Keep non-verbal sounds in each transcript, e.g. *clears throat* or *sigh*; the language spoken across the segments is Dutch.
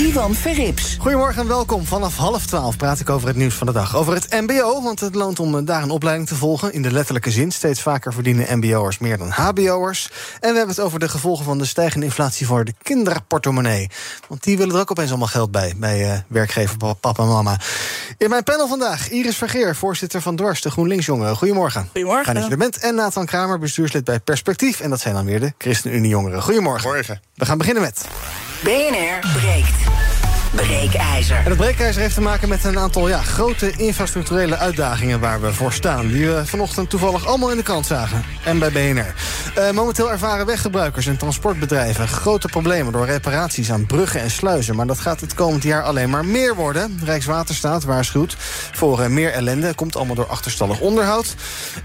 Ivan Verrips. Goedemorgen en welkom. Vanaf half twaalf praat ik over het nieuws van de dag. Over het MBO, want het loont om daar een opleiding te volgen. In de letterlijke zin. Steeds vaker verdienen MBO'ers meer dan HBO'ers. En we hebben het over de gevolgen van de stijgende inflatie voor de kinderportemonnee. Want die willen er ook opeens allemaal geld bij. Bij uh, werkgever papa en mama. In mijn panel vandaag Iris Vergeer, voorzitter van Dwars, de GroenLinks-jongeren. Goedemorgen. Goedemorgen. Fijn dat je er bent. En Nathan Kramer, bestuurslid bij Perspectief. En dat zijn dan weer de ChristenUnie-jongeren. Goedemorgen. Morgen. We gaan beginnen met... BNR breekt. Breekijzer. En het breekijzer heeft te maken met een aantal ja, grote infrastructurele uitdagingen waar we voor staan. Die we vanochtend toevallig allemaal in de krant zagen. En bij BNR. Uh, momenteel ervaren weggebruikers en transportbedrijven grote problemen door reparaties aan bruggen en sluizen. Maar dat gaat het komend jaar alleen maar meer worden. Rijkswaterstaat waarschuwt voor uh, meer ellende. Komt allemaal door achterstallig onderhoud.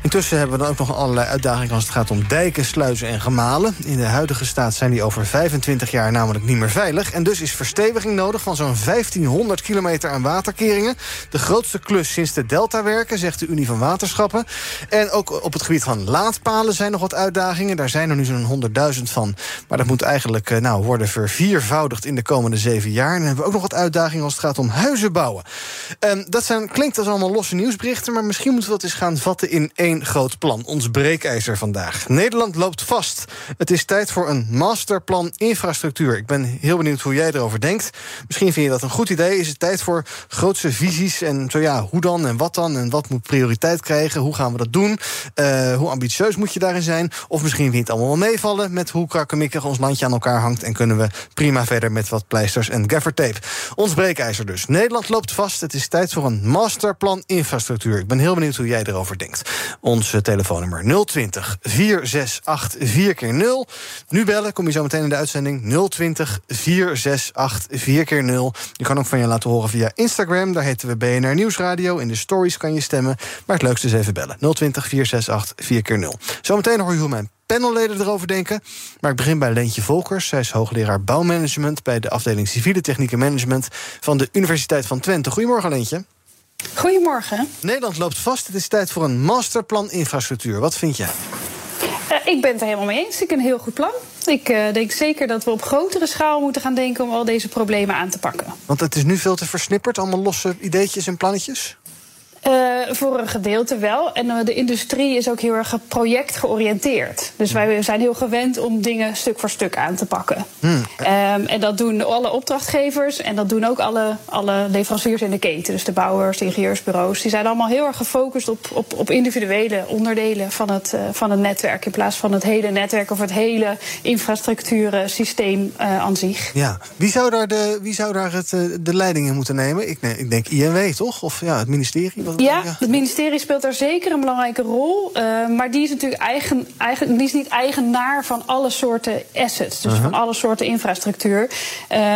Intussen hebben we dan ook nog allerlei uitdagingen als het gaat om dijken, sluizen en gemalen. In de huidige staat zijn die over 25 jaar namelijk niet meer veilig. En dus is versteviging nodig van zo'n 1500 kilometer aan waterkeringen. De grootste klus sinds de Delta-werken, zegt de Unie van Waterschappen. En ook op het gebied van laadpalen zijn nog wat uitdagingen. Daar zijn er nu zo'n 100.000 van. Maar dat moet eigenlijk nou, worden verviervoudigd in de komende zeven jaar. En dan hebben we ook nog wat uitdagingen als het gaat om huizen bouwen. En dat zijn, klinkt als allemaal losse nieuwsberichten... maar misschien moeten we dat eens gaan vatten in één groot plan. Ons breekijzer vandaag. Nederland loopt vast. Het is tijd voor een masterplan infrastructuur. Ik ben heel benieuwd hoe jij erover denkt. Misschien Misschien vind je dat een goed idee. Is het tijd voor grootse visies? En zo ja, hoe dan en wat dan? En wat moet prioriteit krijgen? Hoe gaan we dat doen? Eh, hoe ambitieus moet je daarin zijn? Of misschien vind het allemaal wel meevallen met hoe krakkemikkig ons landje aan elkaar hangt. En kunnen we prima verder met wat pleisters en gaffer tape? Ons breekijzer dus. Nederland loopt vast. Het is tijd voor een masterplan infrastructuur. Ik ben heel benieuwd hoe jij erover denkt. Onze eh, telefoonnummer 020 468 4 0 Nu bellen, kom je zo meteen in de uitzending. 020 468 4 0 je kan ook van je laten horen via Instagram. Daar heten we BNR Nieuwsradio. In de stories kan je stemmen. Maar het leukste is even bellen. 020-468-4-0. Zometeen hoor je hoe mijn panelleden erover denken. Maar ik begin bij Leentje Volkers. Zij is hoogleraar bouwmanagement bij de afdeling Civiele Techniek en Management van de Universiteit van Twente. Goedemorgen, Leentje. Goedemorgen. Nederland loopt vast. Het is tijd voor een masterplan infrastructuur. Wat vind jij? Eh, ik ben het er helemaal mee eens. Ik een heel goed plan. Ik uh, denk zeker dat we op grotere schaal moeten gaan denken om al deze problemen aan te pakken. Want het is nu veel te versnipperd, allemaal losse ideetjes en plannetjes? Uh, voor een gedeelte wel. En uh, de industrie is ook heel erg projectgeoriënteerd. Dus wij zijn heel gewend om dingen stuk voor stuk aan te pakken. Hmm. Um, en dat doen alle opdrachtgevers en dat doen ook alle, alle leveranciers in de keten. Dus de bouwers, de ingenieursbureaus. Die zijn allemaal heel erg gefocust op, op, op individuele onderdelen van het, uh, van het netwerk. In plaats van het hele netwerk of het hele infrastructuursysteem aan zich. Ja, wie zou daar, de, wie zou daar het, de leiding in moeten nemen? Ik, ik denk INW toch? Of ja, het ministerie? Wat ja, het ministerie speelt daar zeker een belangrijke rol. Uh, maar die is natuurlijk eigen, eigen, die is niet eigenaar van alle soorten assets. Dus uh -huh. van alle soorten infrastructuur.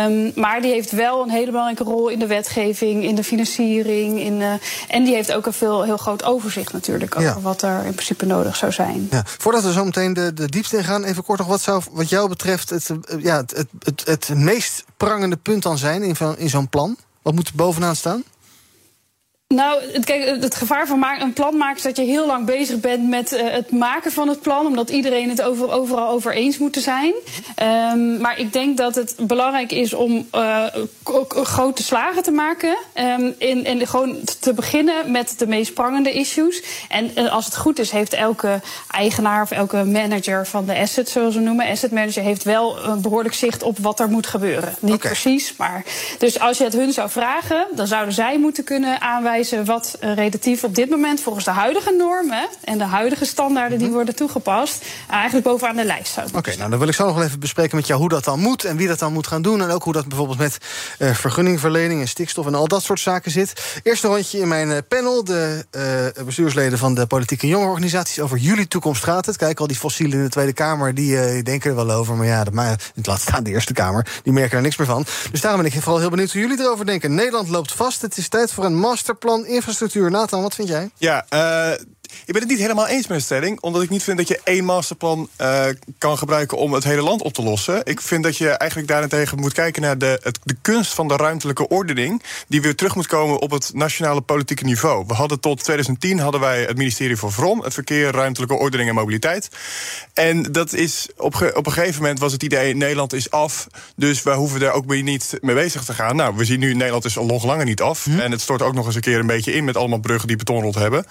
Um, maar die heeft wel een hele belangrijke rol in de wetgeving, in de financiering. In, uh, en die heeft ook een veel, heel groot overzicht natuurlijk over ja. wat er in principe nodig zou zijn. Ja. Voordat we zo meteen de, de diepte in gaan, even kort nog wat zou wat jou betreft het, ja, het, het, het, het meest prangende punt dan zijn in, in zo'n plan? Wat moet er bovenaan staan? Nou, het, kijk, het gevaar van een plan maken is dat je heel lang bezig bent met uh, het maken van het plan, omdat iedereen het over, overal over eens moet zijn. Um, maar ik denk dat het belangrijk is om uh, grote slagen te maken um, in, en gewoon te beginnen met de meest prangende issues. En uh, als het goed is, heeft elke eigenaar of elke manager van de asset, zoals we noemen, asset manager, heeft wel een behoorlijk zicht op wat er moet gebeuren. Niet okay. precies, maar dus als je het hun zou vragen, dan zouden zij moeten kunnen aanwijzen wat relatief op dit moment volgens de huidige normen en de huidige standaarden die worden toegepast, eigenlijk bovenaan de lijst zou Oké, nou dan wil ik zo nog even bespreken met jou hoe dat dan moet en wie dat dan moet gaan doen. En ook hoe dat bijvoorbeeld met uh, vergunningverlening en stikstof en al dat soort zaken zit. Eerst een rondje in mijn panel. De uh, bestuursleden van de politieke jongerenorganisaties. Over jullie toekomst gaat het. Kijk, al die fossielen in de Tweede Kamer, die uh, denken er wel over. Maar ja, dat, maar, het laat staan de Eerste Kamer. Die merken er niks meer van. Dus daarom ben ik vooral heel benieuwd hoe jullie erover denken. Nederland loopt vast. Het is tijd voor een masterplan infrastructuur. Nathan, wat vind jij? Ja, uh, ik ben het niet helemaal eens met de stelling. Omdat ik niet vind dat je één masterplan uh, kan gebruiken om het hele land op te lossen. Ik vind dat je eigenlijk daarentegen moet kijken naar de, het, de kunst van de ruimtelijke ordening. Die weer terug moet komen op het nationale politieke niveau. We hadden tot 2010 hadden wij het ministerie voor VROM, het verkeer, ruimtelijke ordening en mobiliteit. En dat is op, op een gegeven moment was het idee: Nederland is af. Dus we hoeven er ook weer niet mee bezig te gaan. Nou, we zien nu Nederland is al nog langer niet af. Hm. En het stort ook nog eens een keer een beetje in met allemaal bruggen die betonrot hebben.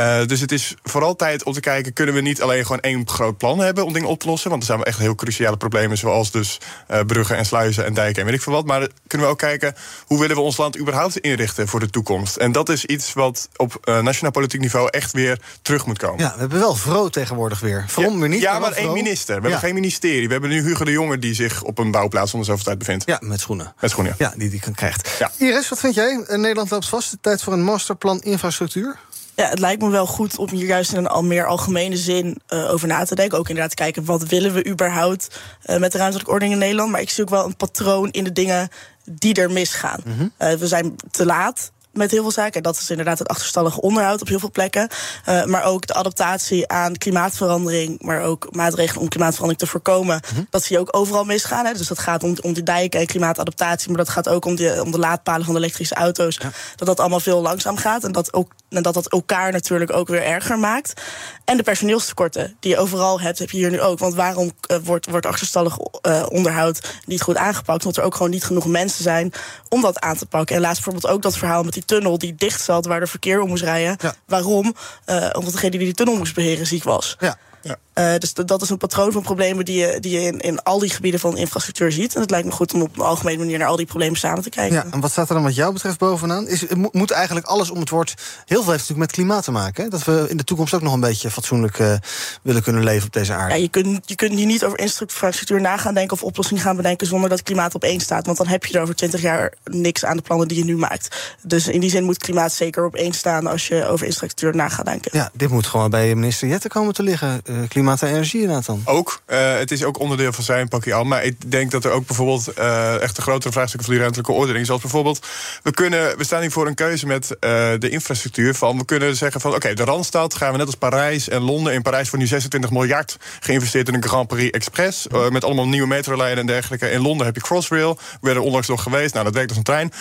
Uh, dus het is vooral tijd om te kijken... kunnen we niet alleen gewoon één groot plan hebben om dingen op te lossen... want er zijn wel echt heel cruciale problemen... zoals dus uh, bruggen en sluizen en dijken en weet ik veel wat. Maar kunnen we ook kijken... hoe willen we ons land überhaupt inrichten voor de toekomst? En dat is iets wat op uh, nationaal politiek niveau echt weer terug moet komen. Ja, we hebben wel vrouw tegenwoordig weer. Vrom ja, niet. Ja, maar, één minister. We ja. hebben geen ministerie. We hebben nu Hugo de Jonge die zich op een bouwplaats onder zoveel tijd bevindt. Ja, met schoenen. Met schoenen, ja. ja die die kan krijgt. Ja. Iris, wat vind jij? Nederland loopt vast. De tijd voor een masterplan infrastructuur? Ja, het lijkt me wel goed om hier juist in een al meer algemene zin uh, over na te denken. Ook inderdaad kijken wat willen we überhaupt uh, met de ruimtelijke ordening in Nederland. Maar ik zie ook wel een patroon in de dingen die er misgaan. Mm -hmm. uh, we zijn te laat met heel veel zaken. Dat is inderdaad het achterstallige onderhoud op heel veel plekken. Uh, maar ook de adaptatie aan klimaatverandering. Maar ook maatregelen om klimaatverandering te voorkomen. Mm -hmm. Dat zie je ook overal misgaan. Hè. Dus dat gaat om, om de dijken en klimaatadaptatie. Maar dat gaat ook om de, om de laadpalen van de elektrische auto's. Ja. Dat dat allemaal veel langzaam gaat. En dat, ook, en dat dat elkaar natuurlijk ook weer erger maakt. En de personeelstekorten die je overal hebt, heb je hier nu ook. Want waarom uh, wordt, wordt achterstallig uh, onderhoud niet goed aangepakt? Omdat er ook gewoon niet genoeg mensen zijn om dat aan te pakken. En laatst bijvoorbeeld ook dat verhaal met die tunnel die dicht zat, waar de verkeer om moest rijden. Ja. Waarom? Uh, omdat degene die die tunnel moest beheren ziek was. Ja. Ja. Uh, dus dat is een patroon van problemen die je, die je in, in al die gebieden van infrastructuur ziet. En het lijkt me goed om op een algemene manier naar al die problemen samen te kijken. Ja, en wat staat er dan wat jou betreft bovenaan? Is, moet eigenlijk alles om het woord. Heel veel heeft natuurlijk met klimaat te maken. Hè? Dat we in de toekomst ook nog een beetje fatsoenlijk uh, willen kunnen leven op deze aarde. Ja, je kunt, je kunt hier niet over infrastructuur na gaan denken of oplossingen gaan bedenken zonder dat klimaat op één staat. Want dan heb je er over twintig jaar niks aan de plannen die je nu maakt. Dus in die zin moet klimaat zeker op één staan als je over infrastructuur na gaat denken. Ja, dit moet gewoon bij minister Jette komen te liggen. Uh, klimaat en energie, Nathan? Ook. Uh, het is ook onderdeel van zijn pakje al. Maar ik denk dat er ook bijvoorbeeld uh, echt een grotere vraagstukken van die ruimtelijke ordening. Zoals bijvoorbeeld, we, kunnen, we staan hier voor een keuze met uh, de infrastructuur. Van, we kunnen zeggen van oké, okay, de Randstad gaan we net als Parijs en Londen. In Parijs wordt nu 26 miljard geïnvesteerd in een Grand Paris Express. met allemaal nieuwe metrolijnen en dergelijke. In Londen heb je Crossrail. We werden onlangs nog geweest. Nou, dat werkt als een trein.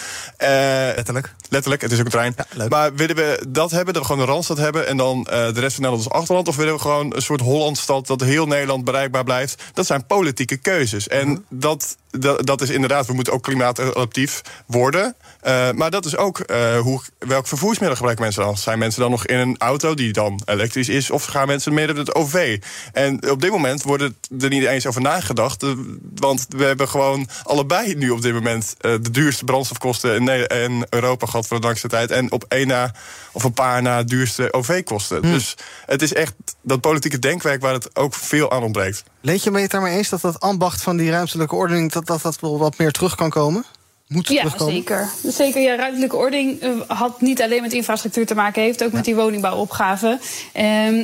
letterlijk. Letterlijk, het is ook een trein. Ja, maar willen we dat hebben, dat we gewoon de Randstad hebben... en dan de rest van Nederland als achterland? Of willen we gewoon een soort Holland stad dat heel Nederland bereikbaar blijft. Dat zijn politieke keuzes. En mm. dat, dat, dat, is inderdaad, we moeten ook klimaatadaptief worden. Uh, maar dat is ook uh, hoe, welk vervoersmiddel gebruiken mensen dan? Zijn mensen dan nog in een auto die dan elektrisch is? Of gaan mensen meer met het OV? En op dit moment wordt er niet eens over nagedacht. Want we hebben gewoon allebei nu op dit moment uh, de duurste brandstofkosten in, in Europa gehad voor de langste tijd. En op één na of een paar na duurste OV-kosten. Hmm. Dus het is echt dat politieke denkwerk waar het ook veel aan ontbreekt. Leed je me het daarmee eens dat dat ambacht van die ruimtelijke ordening... dat dat, dat wel wat meer terug kan komen? Moet ja, terugkomen? zeker. Zeker, ja, ruimtelijke ordening uh, had niet alleen met infrastructuur te maken, heeft ook ja. met die woningbouwopgave. Um,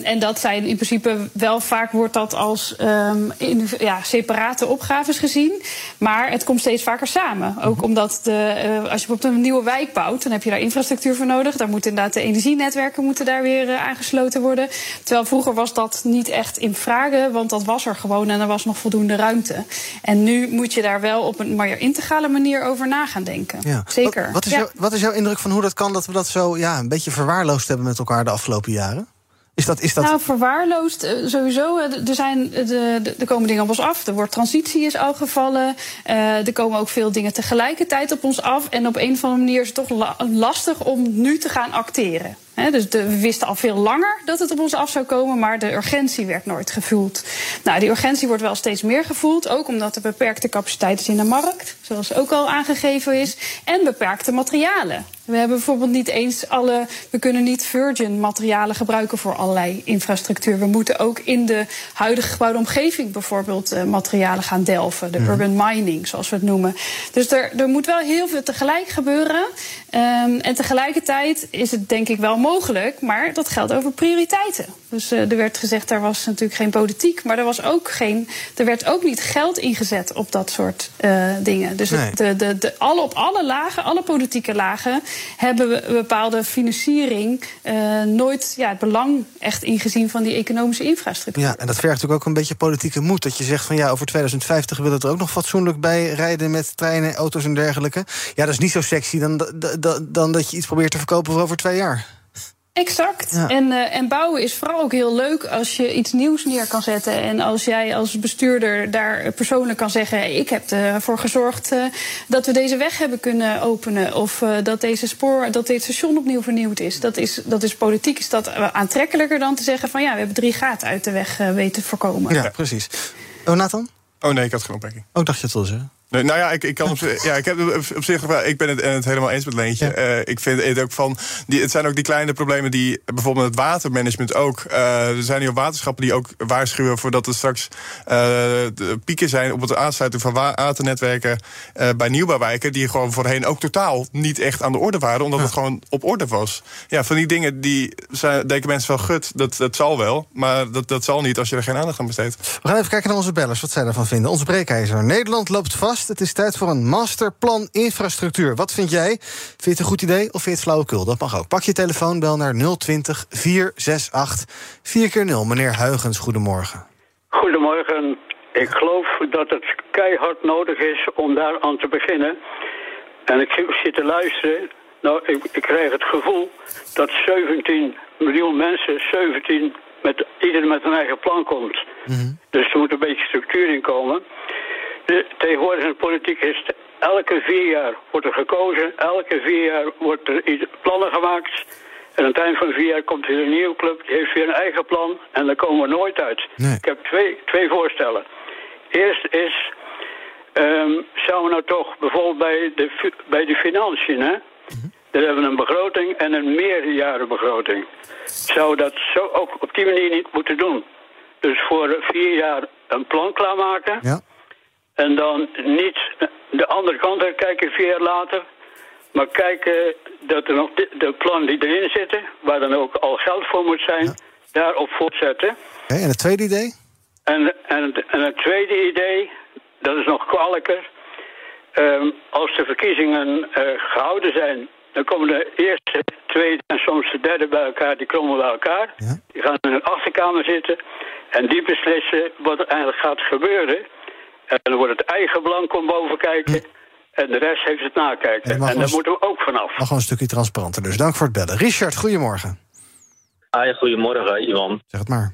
en dat zijn in principe wel vaak wordt dat als um, in, ja, separate opgaves gezien. Maar het komt steeds vaker samen. Ook Mhm. omdat de, uh, als je bijvoorbeeld een nieuwe wijk bouwt, dan heb je daar infrastructuur voor nodig. Daar moeten inderdaad de energienetwerken moeten daar weer uh, aangesloten worden. Terwijl vroeger was dat niet echt in vragen, want dat was er gewoon en er was nog voldoende ruimte. En nu moet je daar wel op een meer integrale manier over na gaan denken. Ja. Zeker. Wat, wat, is ja. jou, wat is jouw indruk van hoe dat kan dat we dat zo ja, een beetje verwaarloosd hebben met elkaar de afgelopen jaren? Is dat, is dat... Nou, verwaarloosd uh, sowieso. Uh, er, zijn, de, de, er komen dingen op ons af. Er wordt transitie is al gevallen. Uh, er komen ook veel dingen tegelijkertijd op ons af. En op een of andere manier is het toch la lastig om nu te gaan acteren. He, dus de, we wisten al veel langer dat het op ons af zou komen, maar de urgentie werd nooit gevoeld. Nou, die urgentie wordt wel steeds meer gevoeld, ook omdat er beperkte capaciteit is in de markt, zoals ook al aangegeven is, en beperkte materialen. We hebben bijvoorbeeld niet eens alle. We kunnen niet virgin materialen gebruiken voor allerlei infrastructuur. We moeten ook in de huidige gebouwde omgeving bijvoorbeeld uh, materialen gaan delven. De urban mining, zoals we het noemen. Dus er, er moet wel heel veel tegelijk gebeuren. Um, en tegelijkertijd is het denk ik wel mogelijk, maar dat geldt over prioriteiten. Dus uh, er werd gezegd, er was natuurlijk geen politiek, maar er was ook geen. Er werd ook niet geld ingezet op dat soort uh, dingen. Dus nee. de, de, de, alle, op alle lagen, alle politieke lagen, hebben we bepaalde financiering uh, nooit ja, het belang echt ingezien van die economische infrastructuur. Ja, en dat vergt natuurlijk ook een beetje politieke moed. Dat je zegt van ja, over 2050 willen we er ook nog fatsoenlijk bij rijden met treinen, auto's en dergelijke. Ja, dat is niet zo sexy dan, dan, dan dat je iets probeert te verkopen voor over twee jaar. Exact. Ja. En, uh, en bouwen is vooral ook heel leuk als je iets nieuws neer kan zetten. En als jij als bestuurder daar persoonlijk kan zeggen: Ik heb ervoor gezorgd uh, dat we deze weg hebben kunnen openen. Of uh, dat deze spoor, dat dit station opnieuw vernieuwd is. Dat is, dat is politiek is dat aantrekkelijker dan te zeggen: van ja, we hebben drie gaten uit de weg weten te voorkomen. Ja, precies. Oh, Nathan? Oh nee, ik had geen opmerking. Oh, dacht je het wel zeggen? Nee, nou ja, ik, ik, kan op, ja, ik heb op zich wel. Ik ben het, het helemaal eens met Leentje. Ja. Uh, ik vind het ook van. Die, het zijn ook die kleine problemen die. Bijvoorbeeld het watermanagement ook. Uh, er zijn hier waterschappen die ook waarschuwen voordat er straks uh, pieken zijn op het aansluiten van waternetwerken bij nieuwbouwwijken. Die gewoon voorheen ook totaal niet echt aan de orde waren. Omdat ja. het gewoon op orde was. Ja, van die dingen die zijn, denken mensen wel gut. Dat, dat zal wel. Maar dat, dat zal niet als je er geen aandacht aan besteedt. We gaan even kijken naar onze bellers. Wat zij ervan vinden. Onze breekijzer. Nederland loopt vast. Het is tijd voor een masterplan infrastructuur. Wat vind jij? Vind je het een goed idee of vind je het flauwekul? Dat mag ook. Pak je telefoon, bel naar 020 468 4 keer 0 Meneer Huigens, goedemorgen. Goedemorgen. Ik geloof dat het keihard nodig is om daar aan te beginnen. En ik zit te luisteren. Nou, ik, ik krijg het gevoel dat 17 miljoen mensen, 17 met, ieder met een eigen plan komt. Mm -hmm. Dus er moet een beetje structuur in komen. De, tegenwoordig in de politiek is het, elke vier jaar wordt er gekozen. Elke vier jaar wordt er plannen gemaakt. En aan het eind van vier jaar komt er een nieuwe club. Die heeft weer een eigen plan. En daar komen we nooit uit. Nee. Ik heb twee, twee voorstellen. Eerst is... Um, zouden we nou toch bijvoorbeeld bij de, bij de financiën... Hè? Mm-hmm. Daar hebben we een begroting en een meerjarenbegroting. Zou dat zo ook op die manier niet moeten doen? Dus voor vier jaar een plan klaarmaken... Ja. En dan niet de andere kant uit kijken vier jaar later. Maar kijken dat er nog de, plannen die erin zitten, waar dan ook al geld voor moet zijn, ja. daarop voortzetten. Okay, en het tweede idee? En, en, en het tweede idee, dat is nog kwalijker. Um, als de verkiezingen uh, gehouden zijn, dan komen de eerste, tweede en soms de derde bij elkaar, die komen bij elkaar. Ja. Die gaan in een achterkamer zitten en die beslissen wat er eigenlijk gaat gebeuren. En dan wordt het eigen belang komt boven kijken. En de rest heeft het nakijken. En, en daar moeten we ook vanaf. Mag gewoon een stukje transparanter. Dus dank voor het bellen. Richard, goedemorgen. Ah, ja, goedemorgen, Ivan. Zeg het maar.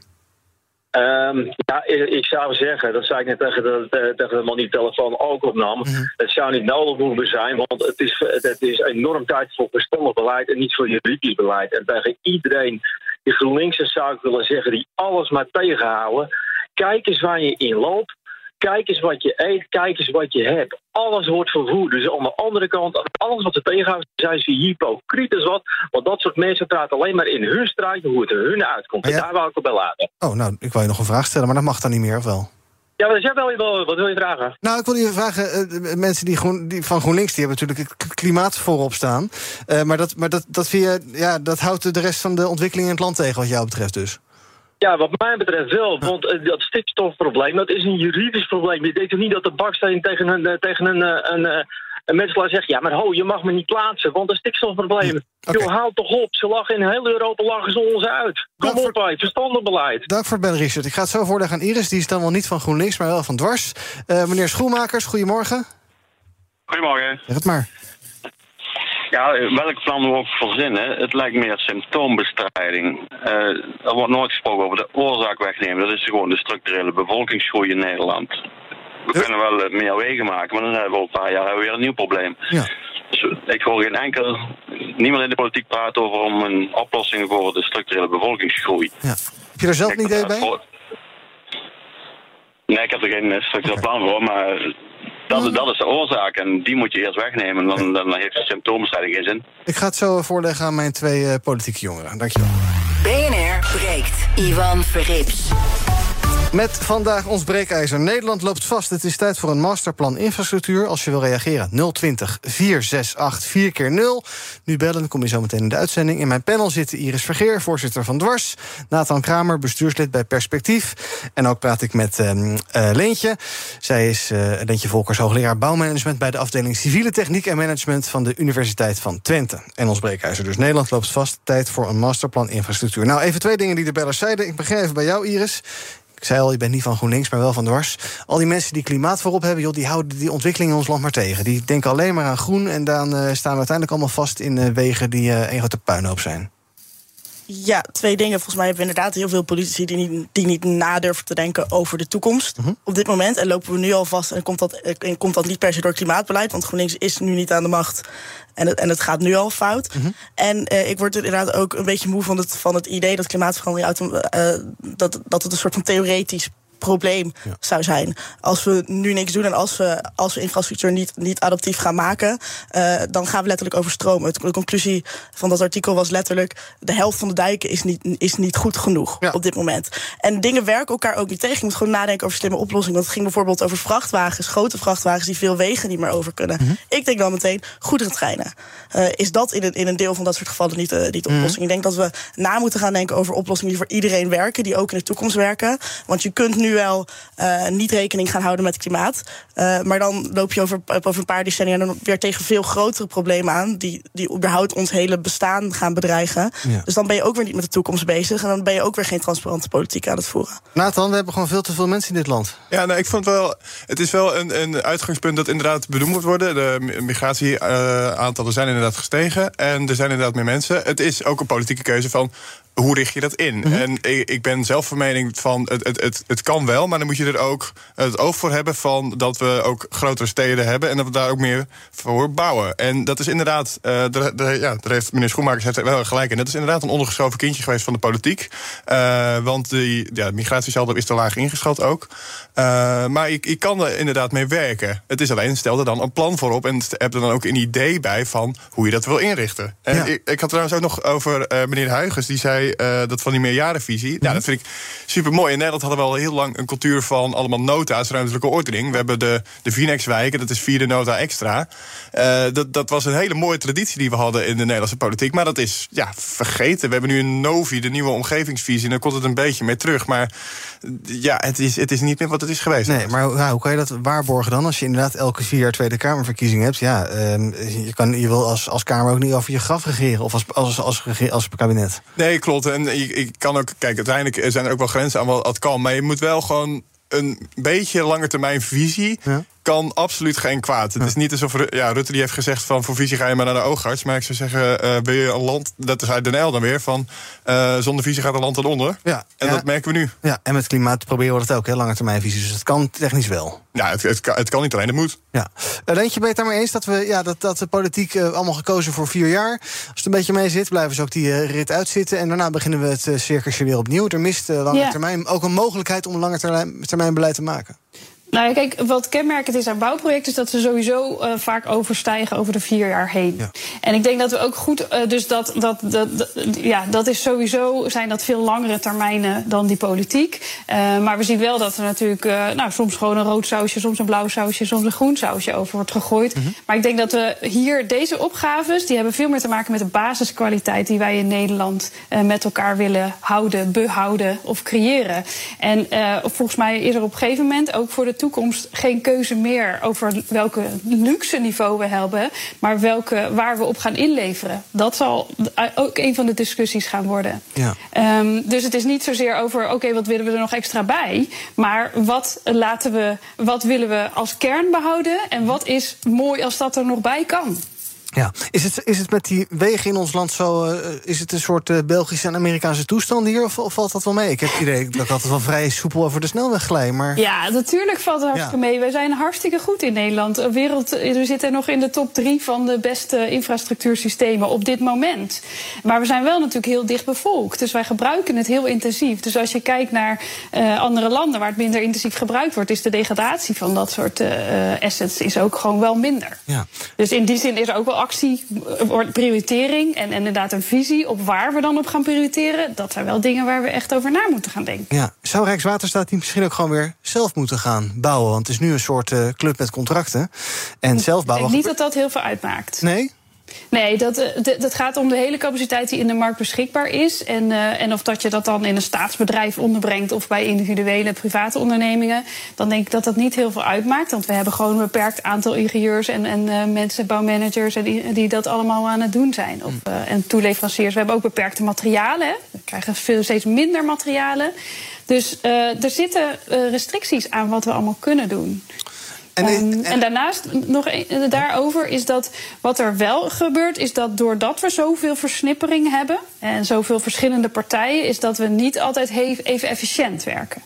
Um, ja, ik zou zeggen, dat zei ik net tegen de, tegen de man die de telefoon ook opnam. Mm -hmm. Het zou niet nodig hoeven zijn, want het is, het is enorm tijd voor verstandig beleid en niet voor juridisch beleid. En tegen iedereen die GroenLinks zou ik willen zeggen, die alles maar tegenhouden. Kijk eens waar je in loopt. Kijk eens wat je eet, kijk eens wat je hebt. Alles wordt vervoerd. Dus aan de andere kant, alles wat ze tegenhouden, zijn ze hypocriet is wat. Want dat soort mensen praten alleen maar in hun straatje hoe het er hun uitkomt. Ja. En daar wou ik op bij laten. Oh, nou, ik wil je nog een vraag stellen, maar dat mag dan niet meer, of wel? Ja, maar dus wel, wel, wat wil je vragen? Nou, ik wil je vragen, uh, mensen die, groen, die van GroenLinks... die hebben natuurlijk het klimaat voorop staan. Uh, maar dat, maar dat, dat, je, ja, dat houdt de rest van de ontwikkeling in het land tegen, wat jou betreft dus? Ja, wat mij betreft wel. Want uh, dat stikstofprobleem, dat is een juridisch probleem. Je denkt toch niet dat de baksteen tegen een, uh, tegen een, uh, een, een metselaar zegt... ja, maar ho, je mag me niet plaatsen, want een stikstofprobleem. Okay. Joh, haal toch op. Ze lachen in heel Europa lachen ze ons uit. Kom Dank op, voor... verstandig beleid. Dank voor Ben Richard. Ik ga het zo voorleggen aan Iris. Die is dan wel niet van GroenLinks, maar wel van Dwars. meneer Schoenmakers, goedemorgen. Goedemorgen. Zeg het maar. Ja, welk plan we ook verzinnen, het lijkt meer symptoombestrijding. Uh, er wordt nooit gesproken over de oorzaak wegnemen. Dat is gewoon de structurele bevolkingsgroei in Nederland. We uh. kunnen wel meer wegen maken, maar dan hebben we over een paar jaar weer een nieuw probleem. Ja. Dus ik hoor geen enkel, niemand in de politiek praten over om een oplossing voor de structurele bevolkingsgroei. Ja. Heb je er zelf een idee bij? Nee, ik heb er geen structureel plan voor, maar Dat, is- dat is de oorzaak en die moet je eerst wegnemen. Dan, dan heeft de symptoombestrijding geen zin. Ik ga het zo voorleggen aan mijn twee eh, politieke jongeren. Dankjewel. BNR breekt. Ivan Verrips. Met vandaag ons breekijzer. Nederland loopt vast. Het is tijd voor een masterplan infrastructuur. Als je wil reageren, 020 468 4 keer 0 Nu bellen, kom je zo meteen in de uitzending. In mijn panel zitten Iris Vergeer, voorzitter van Dwars... Nathan Kramer, bestuurslid bij Perspectief. En ook praat ik met eh, Leentje. Zij is eh, Leentje Volkers, hoogleraar bouwmanagement... bij de afdeling Civiele Techniek en Management... van de Universiteit van Twente. En ons breekijzer dus. Nederland loopt vast. Tijd voor een masterplan infrastructuur. Nou, even twee dingen die de bellers zeiden. Ik begin even bij jou, Iris. Ik zei al, je bent niet van GroenLinks, maar wel van dwars. Al die mensen die klimaat voorop hebben, joh, die houden die ontwikkeling in ons land maar tegen. Die denken alleen maar aan groen en dan eh, staan we uiteindelijk allemaal vast in eh, wegen die eh een grote puinhoop zijn. Ja, twee dingen. Volgens mij hebben we inderdaad heel veel politici die niet, die niet nadurven te denken over de toekomst op dit moment. En lopen we nu al vast en komt dat, en komt dat niet per se door klimaatbeleid, want GroenLinks is nu niet aan de macht. En het, en het gaat nu al fout. En eh, ik word inderdaad ook een beetje moe van het, van het idee dat klimaatverandering eh, dat, dat het een soort van theoretisch probleem zou zijn. Als we nu niks doen en als we, als we infrastructuur niet, niet adaptief gaan maken, eh, dan gaan we letterlijk overstromen. De conclusie van dat artikel was letterlijk: de helft van de dijken is niet, is niet goed genoeg op dit moment. En dingen werken elkaar ook niet tegen. Je moet gewoon nadenken over slimme oplossingen. Want het ging bijvoorbeeld over vrachtwagens, grote vrachtwagens die veel wegen niet meer over kunnen. Ik denk dan meteen goederentreinen. Eh, is dat in een, in een deel van dat soort gevallen niet, eh, niet de oplossing? Ik denk dat we na moeten gaan denken over oplossingen die voor iedereen werken, die ook in de toekomst werken. Want je kunt nu wel eh, niet rekening gaan houden met klimaat. eh, maar dan loop je over, over een paar decennia dan weer tegen veel grotere problemen aan. Die, die überhaupt ons hele bestaan gaan bedreigen. Ja. Dus dan ben je ook weer niet met de toekomst bezig. En dan ben je ook weer geen transparante politiek aan het voeren. Nathan, we hebben gewoon veel te veel mensen in dit land. Ja, nou, ik vond wel. Het is wel een, een uitgangspunt dat inderdaad benoemd moet worden. De mi- migratieaantallen zijn inderdaad gestegen. En er zijn inderdaad meer mensen. Het is ook een politieke keuze van. Hoe richt je dat in? En ik, ik ben zelf van mening van het, het, het, het kan wel, maar dan moet je er ook het oog voor hebben van dat we ook grotere steden hebben en dat we daar ook meer voor bouwen. En dat is inderdaad, eh, daar, daar- ja, daar heeft meneer Schoenmakers heeft wel gelijk in. Dat is inderdaad een ondergeschoven kindje geweest van de politiek. Eh, want die ja, migratiesaldo is te laag ingeschat ook. Eh, maar ik, ik kan er inderdaad mee werken. Het is alleen, stel er dan een plan voor op en heb er dan ook een idee bij van hoe je dat wil inrichten. En ik, ik had trouwens ook nog over eh, meneer Huygens, die zei eh, dat van die meerjarenvisie. Ja, dat vind ik super mooi. In Nederland hadden we al heel lang een cultuur van allemaal nota's, ruimtelijke ordening. We hebben de, de Vinex-wijken, dat is vierde nota extra. Dat, dat was een hele mooie traditie die we hadden in de Nederlandse politiek. Maar dat is ja, vergeten. We hebben nu een NOVI, de nieuwe omgevingsvisie. En daar komt het een beetje mee terug. Maar ja, het is, het is niet meer wat het is geweest. Nee, maar hoe- kan je dat waarborgen dan? Als je inderdaad elke vier jaar Tweede Kamerverkiezing hebt. Ja, ehm, je, kan, je wil als, als Kamer ook niet over je graf regeren. Of als, als, als, als, als kabinet. Nee, klopt. En ik, ik kan ook, kijk, uiteindelijk zijn er ook wel grenzen aan wat het kan. Maar je moet wel gewoon een beetje lange termijn visie. Ja. Kan absoluut geen kwaad. Het is niet alsof ja, Rutte die heeft gezegd van voor visie ga je maar naar de oogarts. Maar ik zou zeggen, eh, wil je een land, dat is uit Den L dan weer, van eh, zonder visie gaat een land eronder. Ja, En ja. dat merken we nu. Ja, en met klimaat proberen we dat ook, hè, lange termijn visies. Dus het kan technisch wel. Ja, het, het, kan, het kan niet alleen, het moet. Ja. Uh, Leentje, ben je het daarmee eens dat, we, ja, dat, dat de politiek eh, allemaal gekozen voor vier jaar? Als het een beetje mee zit, blijven ze ook die eh, rit uitzitten. En daarna beginnen we het uh, circusje weer opnieuw. Er mist uh, lange Ja. termijn ook een mogelijkheid om een lange termijn, termijn beleid te maken. Nou ja, kijk, wat kenmerkend is aan bouwprojecten is dat ze sowieso eh, vaak overstijgen over de vier jaar heen. Ja. En ik denk dat we ook goed, eh, dus dat, dat, dat, dat- ja, dat is sowieso, zijn dat veel langere termijnen dan die politiek. Eh, maar we zien wel dat er natuurlijk, nou, soms gewoon een rood sausje, soms een blauw sausje, soms een groen sausje over wordt gegooid. Maar ik denk dat we hier, deze opgaves, die hebben veel meer te maken met de basiskwaliteit die wij in Nederland met elkaar willen houden, behouden of creëren. En volgens mij is er op een gegeven moment ook voor de toekomst geen keuze meer over welke luxe niveau we hebben, maar welke, waar we op gaan inleveren. Dat zal ook een van de discussies gaan worden. Ja. Ehm, dus het is niet zozeer over, oké, wat willen we er nog extra bij? Maar wat, laten we, wat willen we als kern behouden? En wat is mooi als dat er nog bij kan? Ja, is het, is het met die wegen in ons land zo... Uh, is het een soort uh, Belgische en Amerikaanse toestand hier? Of, of, valt dat wel mee? Ik heb het idee dat ik altijd wel vrij soepel over de snelweg glij. Maar... Ja, natuurlijk valt het hartstikke ja. mee. Wij zijn hartstikke goed in Nederland. Wereld, we zitten nog in de top drie van de beste infrastructuursystemen op dit moment. Maar we zijn wel natuurlijk heel dicht bevolkt. Dus wij gebruiken het heel intensief. Dus als je kijkt naar uh, andere landen waar het minder intensief gebruikt wordt... is de degradatie van dat soort assets is ook gewoon wel minder. Ja. Dus in die zin is er ook wel actie, prioritering en, inderdaad een visie op waar we dan op gaan prioriteren. Dat zijn wel dingen waar we echt over na moeten gaan denken. Ja, zou Rijkswaterstaat die misschien ook gewoon weer zelf moeten gaan bouwen? Want het is nu een soort uh, club met contracten. En zelf bouwen. Ik denk niet dat dat heel veel uitmaakt. Nee? Nee, dat, dat gaat om de hele capaciteit die in de markt beschikbaar is. En, uh, en of dat je dat dan in een staatsbedrijf onderbrengt of bij individuele private ondernemingen. Dan denk ik dat dat niet heel veel uitmaakt. Want we hebben gewoon een beperkt aantal ingenieurs en, en uh, mensen, bouwmanagers, en die, die dat allemaal aan het doen zijn. Of, uh, en toeleveranciers. We hebben ook beperkte materialen. Hè. We krijgen veel steeds minder materialen. Dus er zitten restricties aan wat we allemaal kunnen doen. En, en, en, daarnaast nog een, daarover is dat wat er wel gebeurt, is dat doordat we zoveel versnippering hebben en zoveel verschillende partijen, is dat we niet altijd even efficiënt werken.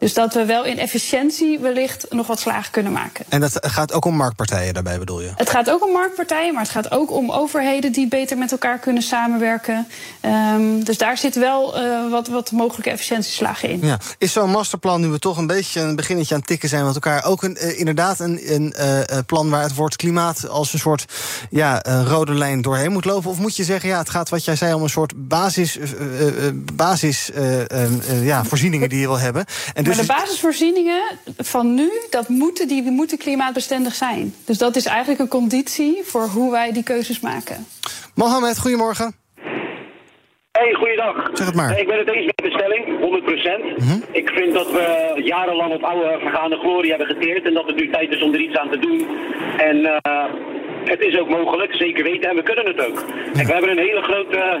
Dus dat we wel in efficiëntie wellicht nog wat slagen kunnen maken. En dat gaat ook om marktpartijen daarbij, bedoel je? Het gaat ook om marktpartijen, maar het gaat ook om overheden die beter met elkaar kunnen samenwerken. Um, dus daar zit wel uh, wat, wat mogelijke efficiëntieslagen in. Ja. Is zo'n masterplan, nu we toch een beetje een beginnetje aan het tikken zijn met elkaar, ook een, uh, inderdaad een, een uh, plan waar het woord klimaat als een soort ja, rode lijn doorheen moet lopen? Of moet je zeggen, ja, het gaat wat jij zei om een soort basis, basis ja, voorzieningen die je wil hebben? En maar de basisvoorzieningen van nu, dat moeten, die moeten klimaatbestendig zijn. Dus dat is eigenlijk een conditie voor hoe wij die keuzes maken. Mohamed, goedemorgen. Hey, goeiedag. Zeg het maar. Ik ben het eens met de stelling, 100%. Mm -hmm. Ik vind dat we jarenlang op oude vergaande glorie hebben geteerd... en dat het nu tijd is om er iets aan te doen. En uh, het is ook mogelijk, zeker weten, en we kunnen het ook. Ja. we hebben een hele grote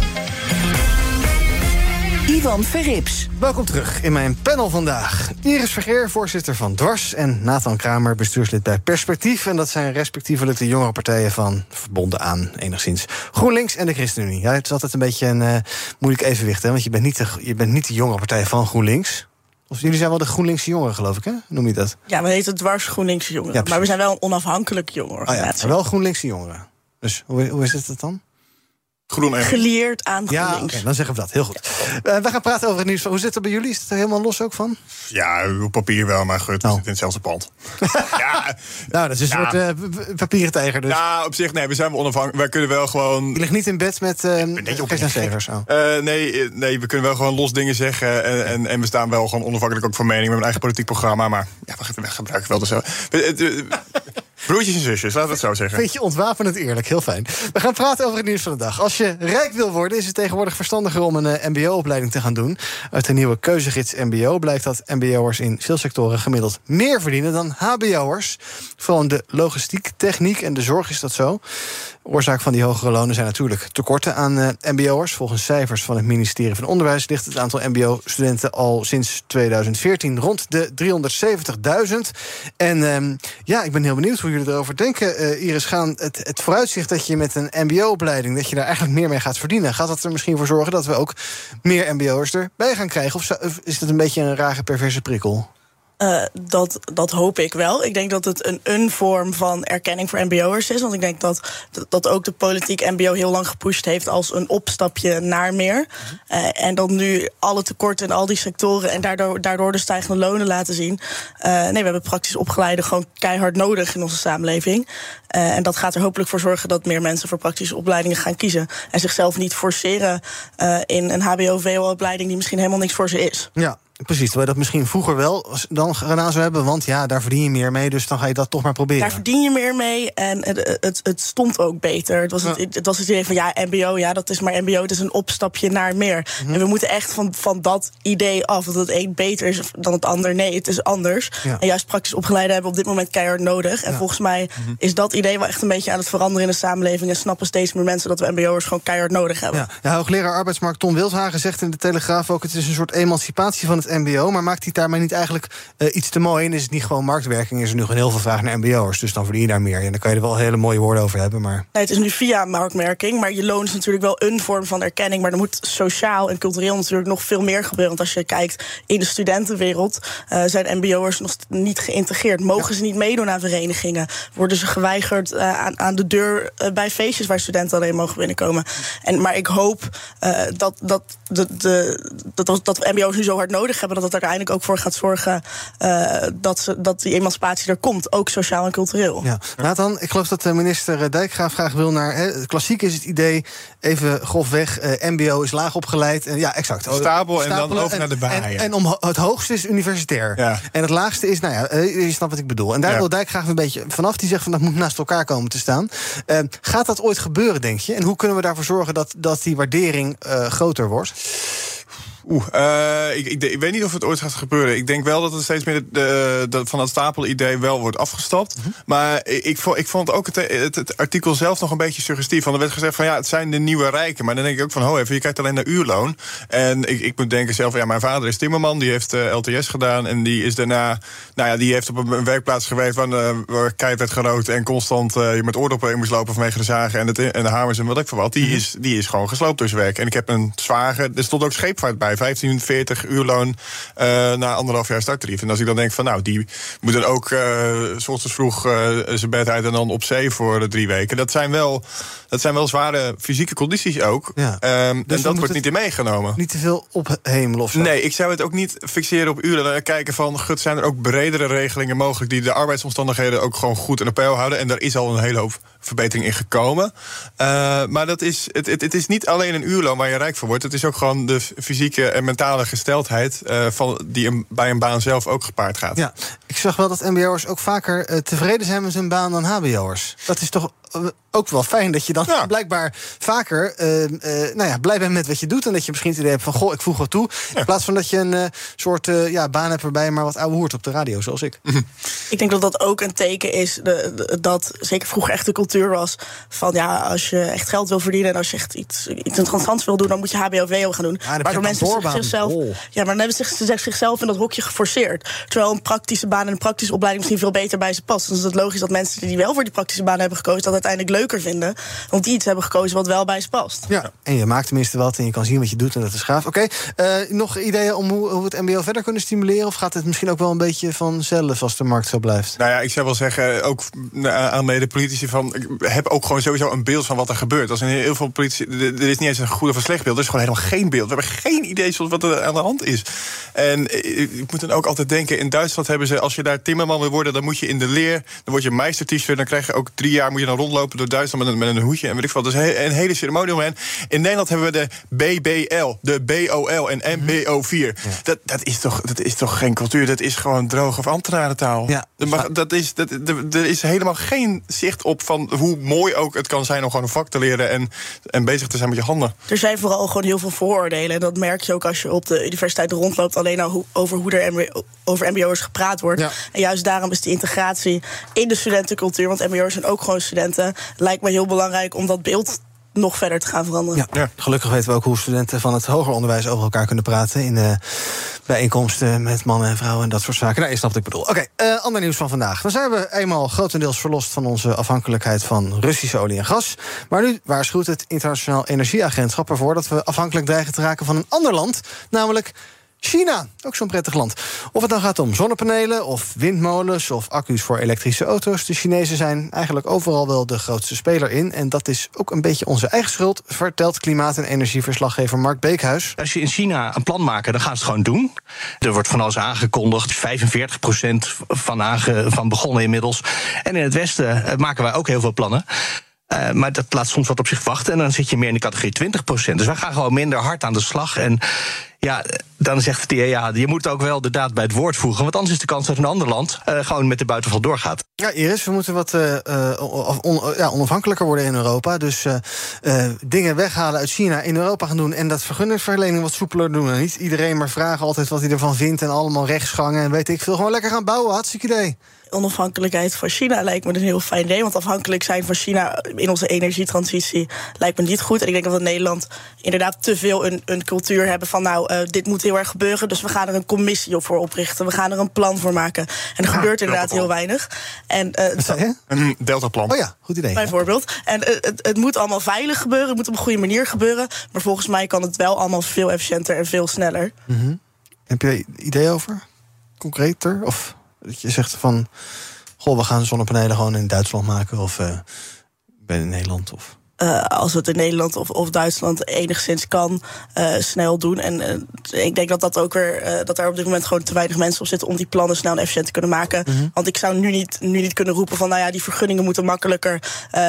Ivan Verrips. Welkom terug in mijn panel vandaag. Iris Vergeer, voorzitter van Dwars... en Nathan Kramer, bestuurslid bij Perspectief. En dat zijn respectievelijk de jongere partijen van... verbonden aan enigszins GroenLinks en de ChristenUnie. Ja, het is altijd een beetje een uh, moeilijk evenwicht... Hè, want je bent, niet de, je bent niet de jongere partij van GroenLinks... Of jullie zijn wel de GroenLinkse jongeren, geloof ik, hè? Noem je dat? Ja, we heten dwars GroenLinkse jongeren. Ja, maar we zijn wel een onafhankelijke jongeren. Oh ja, wel GroenLinkse jongeren. Dus hoe, hoe is het dan? Groen en Gelieerd aan Ja, GroenLinks. oké, dan zeggen we dat. Heel goed. Uh, we gaan praten over het nieuws. Hoe zit het bij jullie? Is het er helemaal los ook van? Ja, op papier wel, maar goed, we Oh. zitten in hetzelfde pand. *laughs* ja, Nou, dat is een Ja. soort eh, p- papieren tijger dus. ja, op zich, nee, we zijn wel onafhankelijk. Wij kunnen wel gewoon... Je ligt niet in bed met uh. Oh. Eh, nee, eh, nee, we kunnen wel gewoon los dingen zeggen. En, en, en we staan wel gewoon onafhankelijk ook van mening. We hebben een eigen politiek programma. Maar ja, we, gebruiken wel de Broertjes en zusjes, laten we het zo zeggen. Vind je ontwapenend eerlijk, heel fijn. We gaan praten over het nieuws van de dag. Als je rijk wil worden, is het tegenwoordig verstandiger om een eh, MBO-opleiding te gaan doen. Uit de nieuwe keuzegids MBO blijkt dat MBO'ers in veel sectoren gemiddeld meer verdienen dan HBO'ers. Vooral in de logistiek, techniek en de zorg is dat zo. Oorzaak van die hogere lonen zijn natuurlijk tekorten aan eh, MBO'ers. Volgens cijfers van het ministerie van Onderwijs ligt het aantal MBO-studenten al sinds 2014 rond de 370.000. En ehm, ja, ik ben heel benieuwd hoe jullie erover denken. Eh, Iris, gaan het, het vooruitzicht dat je met een MBO-opleiding dat je daar eigenlijk meer mee gaat verdienen, gaat dat er misschien voor zorgen dat we ook meer MBO'ers erbij gaan krijgen? Of, is het een beetje een rare perverse prikkel? Uh, dat, dat hoop ik wel. Ik denk dat het een, een vorm van erkenning voor MBO'ers is. Want ik denk dat, dat ook de politiek MBO heel lang gepusht heeft als een opstapje naar meer. Uh, en dan nu alle tekorten in al die sectoren en daardoor, daardoor de stijgende lonen laten zien. Uh, nee, we hebben praktisch opgeleiden gewoon keihard nodig in onze samenleving. en dat gaat er hopelijk voor zorgen dat meer mensen voor praktische opleidingen gaan kiezen. En zichzelf niet forceren in een HBO-VO-opleiding die misschien helemaal niks voor ze is. Ja. Precies, terwijl je dat misschien vroeger wel dan gedaan zou hebben. Want ja, daar verdien je meer mee, dus dan ga je dat toch maar proberen. Daar verdien je meer mee en het, het, het stond ook beter. Het was, het, het was het idee van ja, MBO, ja, dat is maar MBO, het is een opstapje naar meer. En we moeten echt van, van dat idee af, dat het een beter is dan het ander. Nee, het is anders. En juist praktisch opgeleide hebben we op dit moment keihard nodig. En volgens mij is dat idee wel echt een beetje aan het veranderen in de samenleving. En snappen steeds meer mensen dat we MBO'ers gewoon keihard nodig hebben. Ja, ja hoogleraar arbeidsmarkt Tom Wilshagen zegt in de Telegraaf ook: het is een soort emancipatie van het MBO. Maar maakt hij daarmee niet eigenlijk uh, iets te mooi? En is het niet gewoon marktwerking? Is er nu gewoon heel veel vraag naar MBO'ers? Dus dan verdien je daar meer. En dan kan je er wel hele mooie woorden over hebben. Maar... Nee, het is nu via marktwerking. Maar je loon is natuurlijk wel een vorm van erkenning. Maar er moet sociaal en cultureel natuurlijk nog veel meer gebeuren. Want als je kijkt in de studentenwereld, uh, zijn MBO'ers nog niet geïntegreerd. Mogen ze niet meedoen aan verenigingen? Worden ze geweigerd uh, aan, aan, de deur bij feestjes waar studenten alleen mogen binnenkomen? En, maar ik hoop dat, dat, de, de, dat, dat MBO's nu zo hard nodig hebben dat het uiteindelijk ook voor gaat zorgen uh, dat, ze, dat die emancipatie er komt, ook sociaal en cultureel. Ja. Nathan, ik geloof dat de minister Dijkgraaf graag wil naar. Hè, klassiek is het idee, even grofweg, uh, MBO is laag opgeleid. En, ja, exact. Stapel en dan over naar de baan. En, en, om, het hoogste is universitair. Ja. En het laagste is, nou ja, uh, je snapt wat ik bedoel. En daar ja. wil Dijkgraaf een beetje vanaf. Die zegt van dat moet naast elkaar komen te staan. gaat dat ooit gebeuren, denk je? En hoe kunnen we daarvoor zorgen dat, dat die waardering groter wordt? Oeh, uh, ik, ik, ik, weet niet of het ooit gaat gebeuren. Ik denk wel dat het steeds meer de, de, van het stapelidee wel wordt afgestapt. Mm -hmm. Maar ik, ik, vond, ik vond ook het, het, het, artikel zelf nog een beetje suggestief. Want er werd gezegd van ja, het zijn de nieuwe rijken. Maar dan denk ik ook van, ho even, je kijkt alleen naar uurloon. En ik, ik moet denken zelf, ja, mijn vader is timmerman. Die heeft uh, LTS gedaan. En die is daarna, nou ja, die heeft op een, werkplaats geweest... waar, uh, waar keihard werd gerookt en constant je met oordoppen in moest lopen... vanwege de zagen en, het, en de hamers en wat ik voor wat. Die, mm -hmm. is, die is gewoon gesloopt door zijn werk. En ik heb een zwager, er stond ook scheepvaart bij 1540 uurloon uh, na anderhalf jaar starttarief. En als ik dan denk van nou, die moet dan ook uh, s ochtends vroeg uh, zijn bed uit en dan op zee voor drie weken. Dat zijn wel, dat zijn wel zware fysieke condities ook. Ja. Um, dus en dat wordt niet in meegenomen. Niet te veel ophemelen of zo? Nee, ik zou het ook niet fixeren op uren. En kijken van, gut, zijn er ook bredere regelingen mogelijk die de arbeidsomstandigheden ook gewoon goed in de peil houden. En daar is al een hele hoop verbetering in gekomen. Uh, maar dat is, het, het, het, is niet alleen een uurloon waar je rijk voor wordt. Het is ook gewoon de fysieke en mentale gesteldheid uh, van, die een, bij een baan zelf ook gepaard gaat. Ja, ik zag wel dat MBO'ers ook vaker uh, tevreden zijn met hun baan dan HBO'ers. Dat is toch ook wel fijn dat je dan ja. blijkbaar vaker uh, uh, nou ja, blij bent met wat je doet. En dat je misschien het idee hebt van goh, ik voeg wat toe. Ja. In plaats van dat je een uh, soort ja, baan hebt waarbij je maar wat ouwe hoort op de radio, zoals ik. Ik denk dat dat ook een teken is de, de, dat zeker vroeger echt de cultuur was van ja, als je echt geld wil verdienen en als je echt iets, iets interessants wil doen, dan moet je HBO-VO gaan doen. Ja, Waardoor mensen zich, zichzelf. Oh. Ja, maar dan hebben ze zich, zichzelf in dat hokje geforceerd. Terwijl een praktische baan en een praktische opleiding misschien veel beter bij ze past. Dus is het logisch dat mensen die wel voor die praktische baan hebben gekozen, dat uiteindelijk leuker vinden. Want die iets hebben gekozen wat wel bij ze past. Ja, en je maakt tenminste wat en je kan zien wat je doet en dat is gaaf. Oké, okay, uh, nog ideeën om hoe, hoe het MBO verder kunnen stimuleren? Of gaat het misschien ook wel een beetje vanzelf als de markt zo blijft? Nou ja, ik zou wel zeggen, ook aan medepolitici van. Ik heb ook gewoon sowieso een beeld van wat er gebeurt. Als in heel veel politici. Er is niet eens een goed of een slecht beeld. Er is gewoon helemaal geen beeld. We hebben geen idee van wat er aan de hand is. En ik moet dan ook altijd denken: in Duitsland hebben ze, als je daar timmerman wil worden, dan moet je in de leer. Dan word je meistertiefster. Dan krijg je ook drie jaar moet je dan rondlopen door Duitsland met een, met een hoedje en weet ik wat. Dus een hele ceremonie omheen. In Nederland hebben we de BBL, de BOL en MBO4. Ja. Dat, dat, is toch, dat is toch geen cultuur? Dat is gewoon droog of ambtenarentaal. Ja. Maar dat is, dat, er is helemaal geen zicht op van hoe mooi ook het kan zijn om gewoon een vak te leren en, en bezig te zijn met je handen. Er zijn vooral gewoon heel veel vooroordelen. En dat merk je ook als je op de universiteit rondloopt, alleen al over hoe er MBO, over MBO'ers gepraat wordt. Ja. En juist daarom is die integratie in de studentencultuur, want MBO'ers zijn ook gewoon studenten, lijkt me heel belangrijk om dat beeld nog verder te gaan veranderen. Ja, gelukkig weten we ook hoe studenten van het hoger onderwijs over elkaar kunnen praten in de bijeenkomsten met mannen en vrouwen en dat soort zaken. Nou, je snapt wat ik bedoel. Oké, okay, uh, ander nieuws van vandaag. Dan zijn we eenmaal grotendeels verlost van onze afhankelijkheid van Russische olie en gas. Maar nu waarschuwt het Internationaal Energieagentschap ervoor dat we afhankelijk dreigen te raken van een ander land, namelijk China, ook zo'n prettig land. Of het dan gaat om zonnepanelen of windmolens of accu's voor elektrische auto's. De Chinezen zijn eigenlijk overal wel de grootste speler in. En dat is ook een beetje onze eigen schuld, vertelt klimaat- en energieverslaggever Mark Beekhuis. Als je in China een plan maakt, dan gaan ze het gewoon doen. Er wordt van alles aangekondigd. 45% van, aange, van begonnen inmiddels. En in het Westen eh, maken wij ook heel veel plannen. Uh, maar dat laat soms wat op zich wachten. En dan zit je meer in de categorie 20% Dus wij gaan gewoon minder hard aan de slag. En ja, dan zegt de ja, je moet ook wel de daad bij het woord voegen. Want anders is de kans dat een ander land uh, gewoon met de buitenval doorgaat. Ja, Iris, we moeten wat uh, on, ja, onafhankelijker worden in Europa. Dus dingen weghalen uit China in Europa gaan doen. En dat vergunningsverlening wat soepeler doen. En niet iedereen maar vragen altijd wat hij ervan vindt. En allemaal rechtsgangen en weet ik veel. Gewoon lekker gaan bouwen. Hartstikke idee onafhankelijkheid van China lijkt me een heel fijn idee. Want afhankelijk zijn van China in onze energietransitie lijkt me niet goed. En ik denk dat we in Nederland inderdaad te veel een, een cultuur hebben van nou, uh, dit moet heel erg gebeuren. Dus we gaan er een commissie op voor oprichten. We gaan er een plan voor maken. En er gebeurt inderdaad heel weinig. En, uh, Wat zei je? Een deltaplan. Oh ja, goed idee. Bijvoorbeeld. En uh, het, het, moet allemaal veilig gebeuren. Het moet op een goede manier gebeuren. Maar volgens mij kan het wel allemaal veel efficiënter en veel sneller. Mm -hmm. Heb je idee over? Concreter? Of dat je zegt van... Goh, we gaan zonnepanelen gewoon in Duitsland maken of uh, in Nederland of... Uh, als het in Nederland of, of Duitsland enigszins kan, uh, snel doen. En uh, ik denk dat dat ook weer dat er op dit moment gewoon te weinig mensen op zitten om die plannen snel en efficiënt te kunnen maken. Mm -hmm. Want ik zou nu niet, nu niet kunnen roepen van nou ja, die vergunningen moeten makkelijker.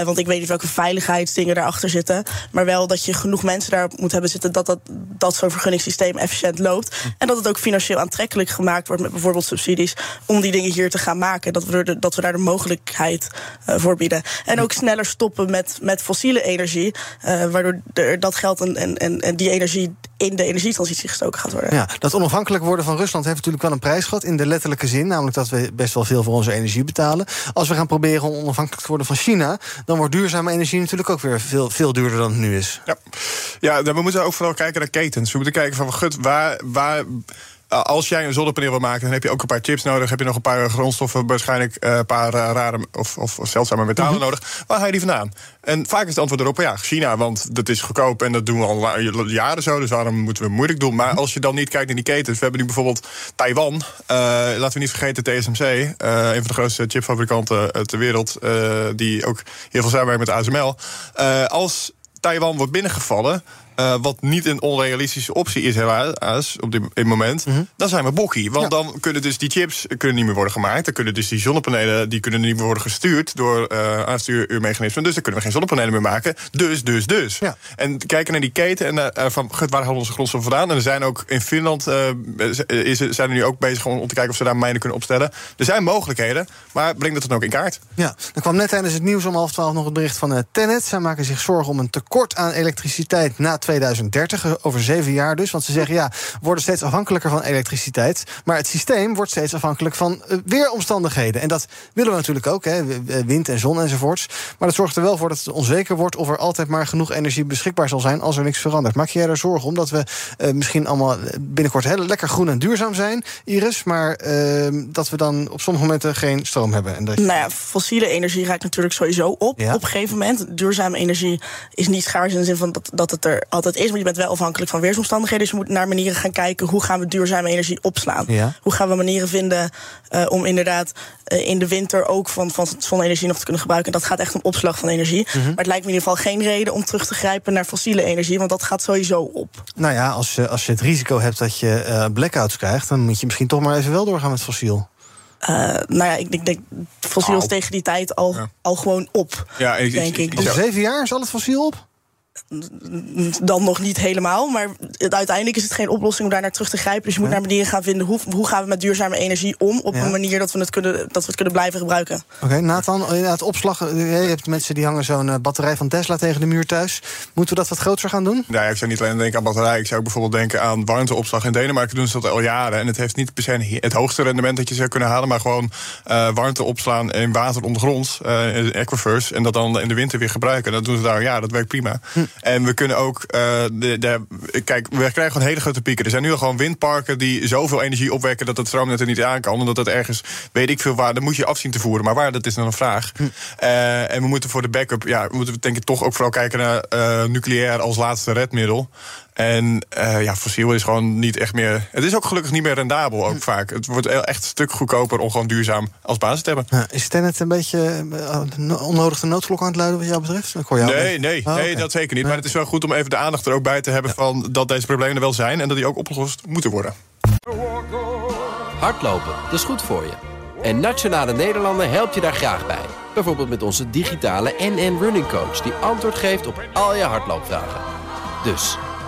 want ik weet niet welke veiligheidsdingen daarachter zitten. Maar wel dat je genoeg mensen daar moet hebben zitten dat, dat, dat zo'n vergunningssysteem efficiënt loopt. Mm. En dat het ook financieel aantrekkelijk gemaakt wordt met bijvoorbeeld subsidies om die dingen hier te gaan maken. Dat we, er, dat we daar de mogelijkheid voor bieden. En ook sneller stoppen met, met fossiele energie. Uh, waardoor er dat geld en, en, en die energie in de energietransitie gestoken gaat worden. Ja, dat onafhankelijk worden van Rusland heeft natuurlijk wel een prijs gehad. In de letterlijke zin, namelijk dat we best wel veel voor onze energie betalen. Als we gaan proberen om onafhankelijk te worden van China, dan wordt duurzame energie natuurlijk ook weer veel, veel duurder dan het nu is. Ja, ja we moeten ook vooral kijken naar ketens. We moeten kijken van, gut, waar. waar als jij een zonnepaneel wil maken, dan heb je ook een paar chips nodig. Heb je nog een paar grondstoffen, waarschijnlijk een paar rare of, of zeldzame metalen Mhm. nodig. Waar haal je die vandaan? En vaak is het antwoord erop, ja, China, want dat is goedkoop en dat doen we al jaren zo. Dus waarom moeten we moeilijk doen? Maar als je dan niet kijkt naar die ketens, we hebben nu bijvoorbeeld Taiwan. Uh, laten we niet vergeten TSMC, uh, een van de grootste chipfabrikanten ter wereld, uh, die ook heel veel samenwerkt met ASML. als Taiwan wordt binnengevallen. Uh, wat niet een onrealistische optie is, helaas, op dit, dit moment. Mm -hmm. Dan zijn we bokkie. Want ja. dan kunnen dus die chips kunnen niet meer worden gemaakt. Dan kunnen dus die zonnepanelen die kunnen niet meer worden gestuurd door uh, aanstuurmechanismen. Dus dan kunnen we geen zonnepanelen meer maken. Dus, dus, dus. Ja. En kijken naar die keten en uh, van waar halen onze grondstoffen vandaan. En er zijn ook in Finland is, zijn er nu ook bezig om te kijken of ze daar mijnen kunnen opstellen. Er zijn mogelijkheden, maar breng dat dan ook in kaart. Ja, er kwam net tijdens het nieuws om half twaalf nog het bericht van Tennet. Zij maken zich zorgen om een tekort aan elektriciteit na 2030, over zeven jaar dus. Want ze zeggen, ja, we worden steeds afhankelijker van elektriciteit. Maar het systeem wordt steeds afhankelijk van uh, weeromstandigheden. En dat willen we natuurlijk ook, hè, wind en zon enzovoorts. Maar dat zorgt er wel voor dat het onzeker wordt... of er altijd maar genoeg energie beschikbaar zal zijn als er niks verandert. Maak jij er zorgen om dat we uh, misschien allemaal binnenkort heel lekker groen en duurzaam zijn, Iris... maar uh, dat we dan op sommige momenten geen stroom hebben? En dat... Nou ja, fossiele energie raakt natuurlijk sowieso op ja. op een gegeven moment. Duurzame energie is niet schaars in de zin van dat, dat het er altijd is... maar je bent wel afhankelijk van weersomstandigheden. Dus je moet naar manieren gaan kijken... hoe gaan we duurzame energie opslaan? Ja. Hoe gaan we manieren vinden uh, om inderdaad uh, in de winter... ook van, van zonne-energie nog te kunnen gebruiken? En dat gaat echt om opslag van energie. Mhm. Maar het lijkt me in ieder geval geen reden om terug te grijpen... naar fossiele energie, want dat gaat sowieso op. Nou ja, als, uh, als je het risico hebt dat je uh, blackouts krijgt... dan moet je misschien toch maar even wel doorgaan met fossiel. Uh, nou ja, ik, ik denk fossiel is tegen die tijd al, ja. al gewoon op. Ja, ik, denk ik. Over zeven jaar is al het fossiel op? Dan nog niet helemaal, maar uiteindelijk is het geen oplossing om daar naar terug te grijpen. Dus je moet Ja. naar manieren gaan vinden hoe, hoe gaan we met duurzame energie om op Ja. een manier dat we het kunnen, dat we het kunnen blijven gebruiken. Oké, Nathan, het opslag. eh, Je hebt mensen die hangen zo'n eh, batterij van Tesla tegen de muur thuis. Moeten we dat wat groter gaan doen? Ja, ik zou niet alleen denken aan batterij. Ik zou ook bijvoorbeeld denken aan warmteopslag. In Denemarken doen ze dat al jaren. En het heeft niet per se het hoogste rendement dat je zou kunnen halen. Maar gewoon eh, warmte opslaan in water ondergronds, eh, in aquifers. En dat dan in de winter weer gebruiken. Dat doen ze daar, ja, dat werkt prima. *laughs* En we kunnen ook, eh, de, de, kijk, we krijgen gewoon hele grote pieken. Er zijn nu al gewoon windparken die zoveel energie opwekken dat het stroomnet er niet aan kan. Omdat het ergens, weet ik veel waar, dan moet je afzien te voeren. Maar waar, dat is dan een vraag. Eh, en we moeten voor de backup, ja, we moeten denk ik toch ook vooral kijken naar eh, nucleair als laatste redmiddel. En uh, ja, fossiel is gewoon niet echt meer. Het is ook gelukkig niet meer rendabel, ook vaak. Het wordt echt een stuk goedkoper om gewoon duurzaam als basis te hebben. Ja, is Tenet een beetje onnodig de noodklok aan het luiden, wat jou betreft? Ik hoor jou nee, nee, oh, nee, dat zeker niet. Maar het is wel goed om even de aandacht er ook bij te hebben van dat deze problemen er wel zijn en dat die ook opgelost moeten worden. Hardlopen, dat is goed voor je. En Nationale Nederlanden helpt je daar graag bij. Bijvoorbeeld met onze digitale NN Running Coach... die antwoord geeft op al je hardloopvragen. Dus,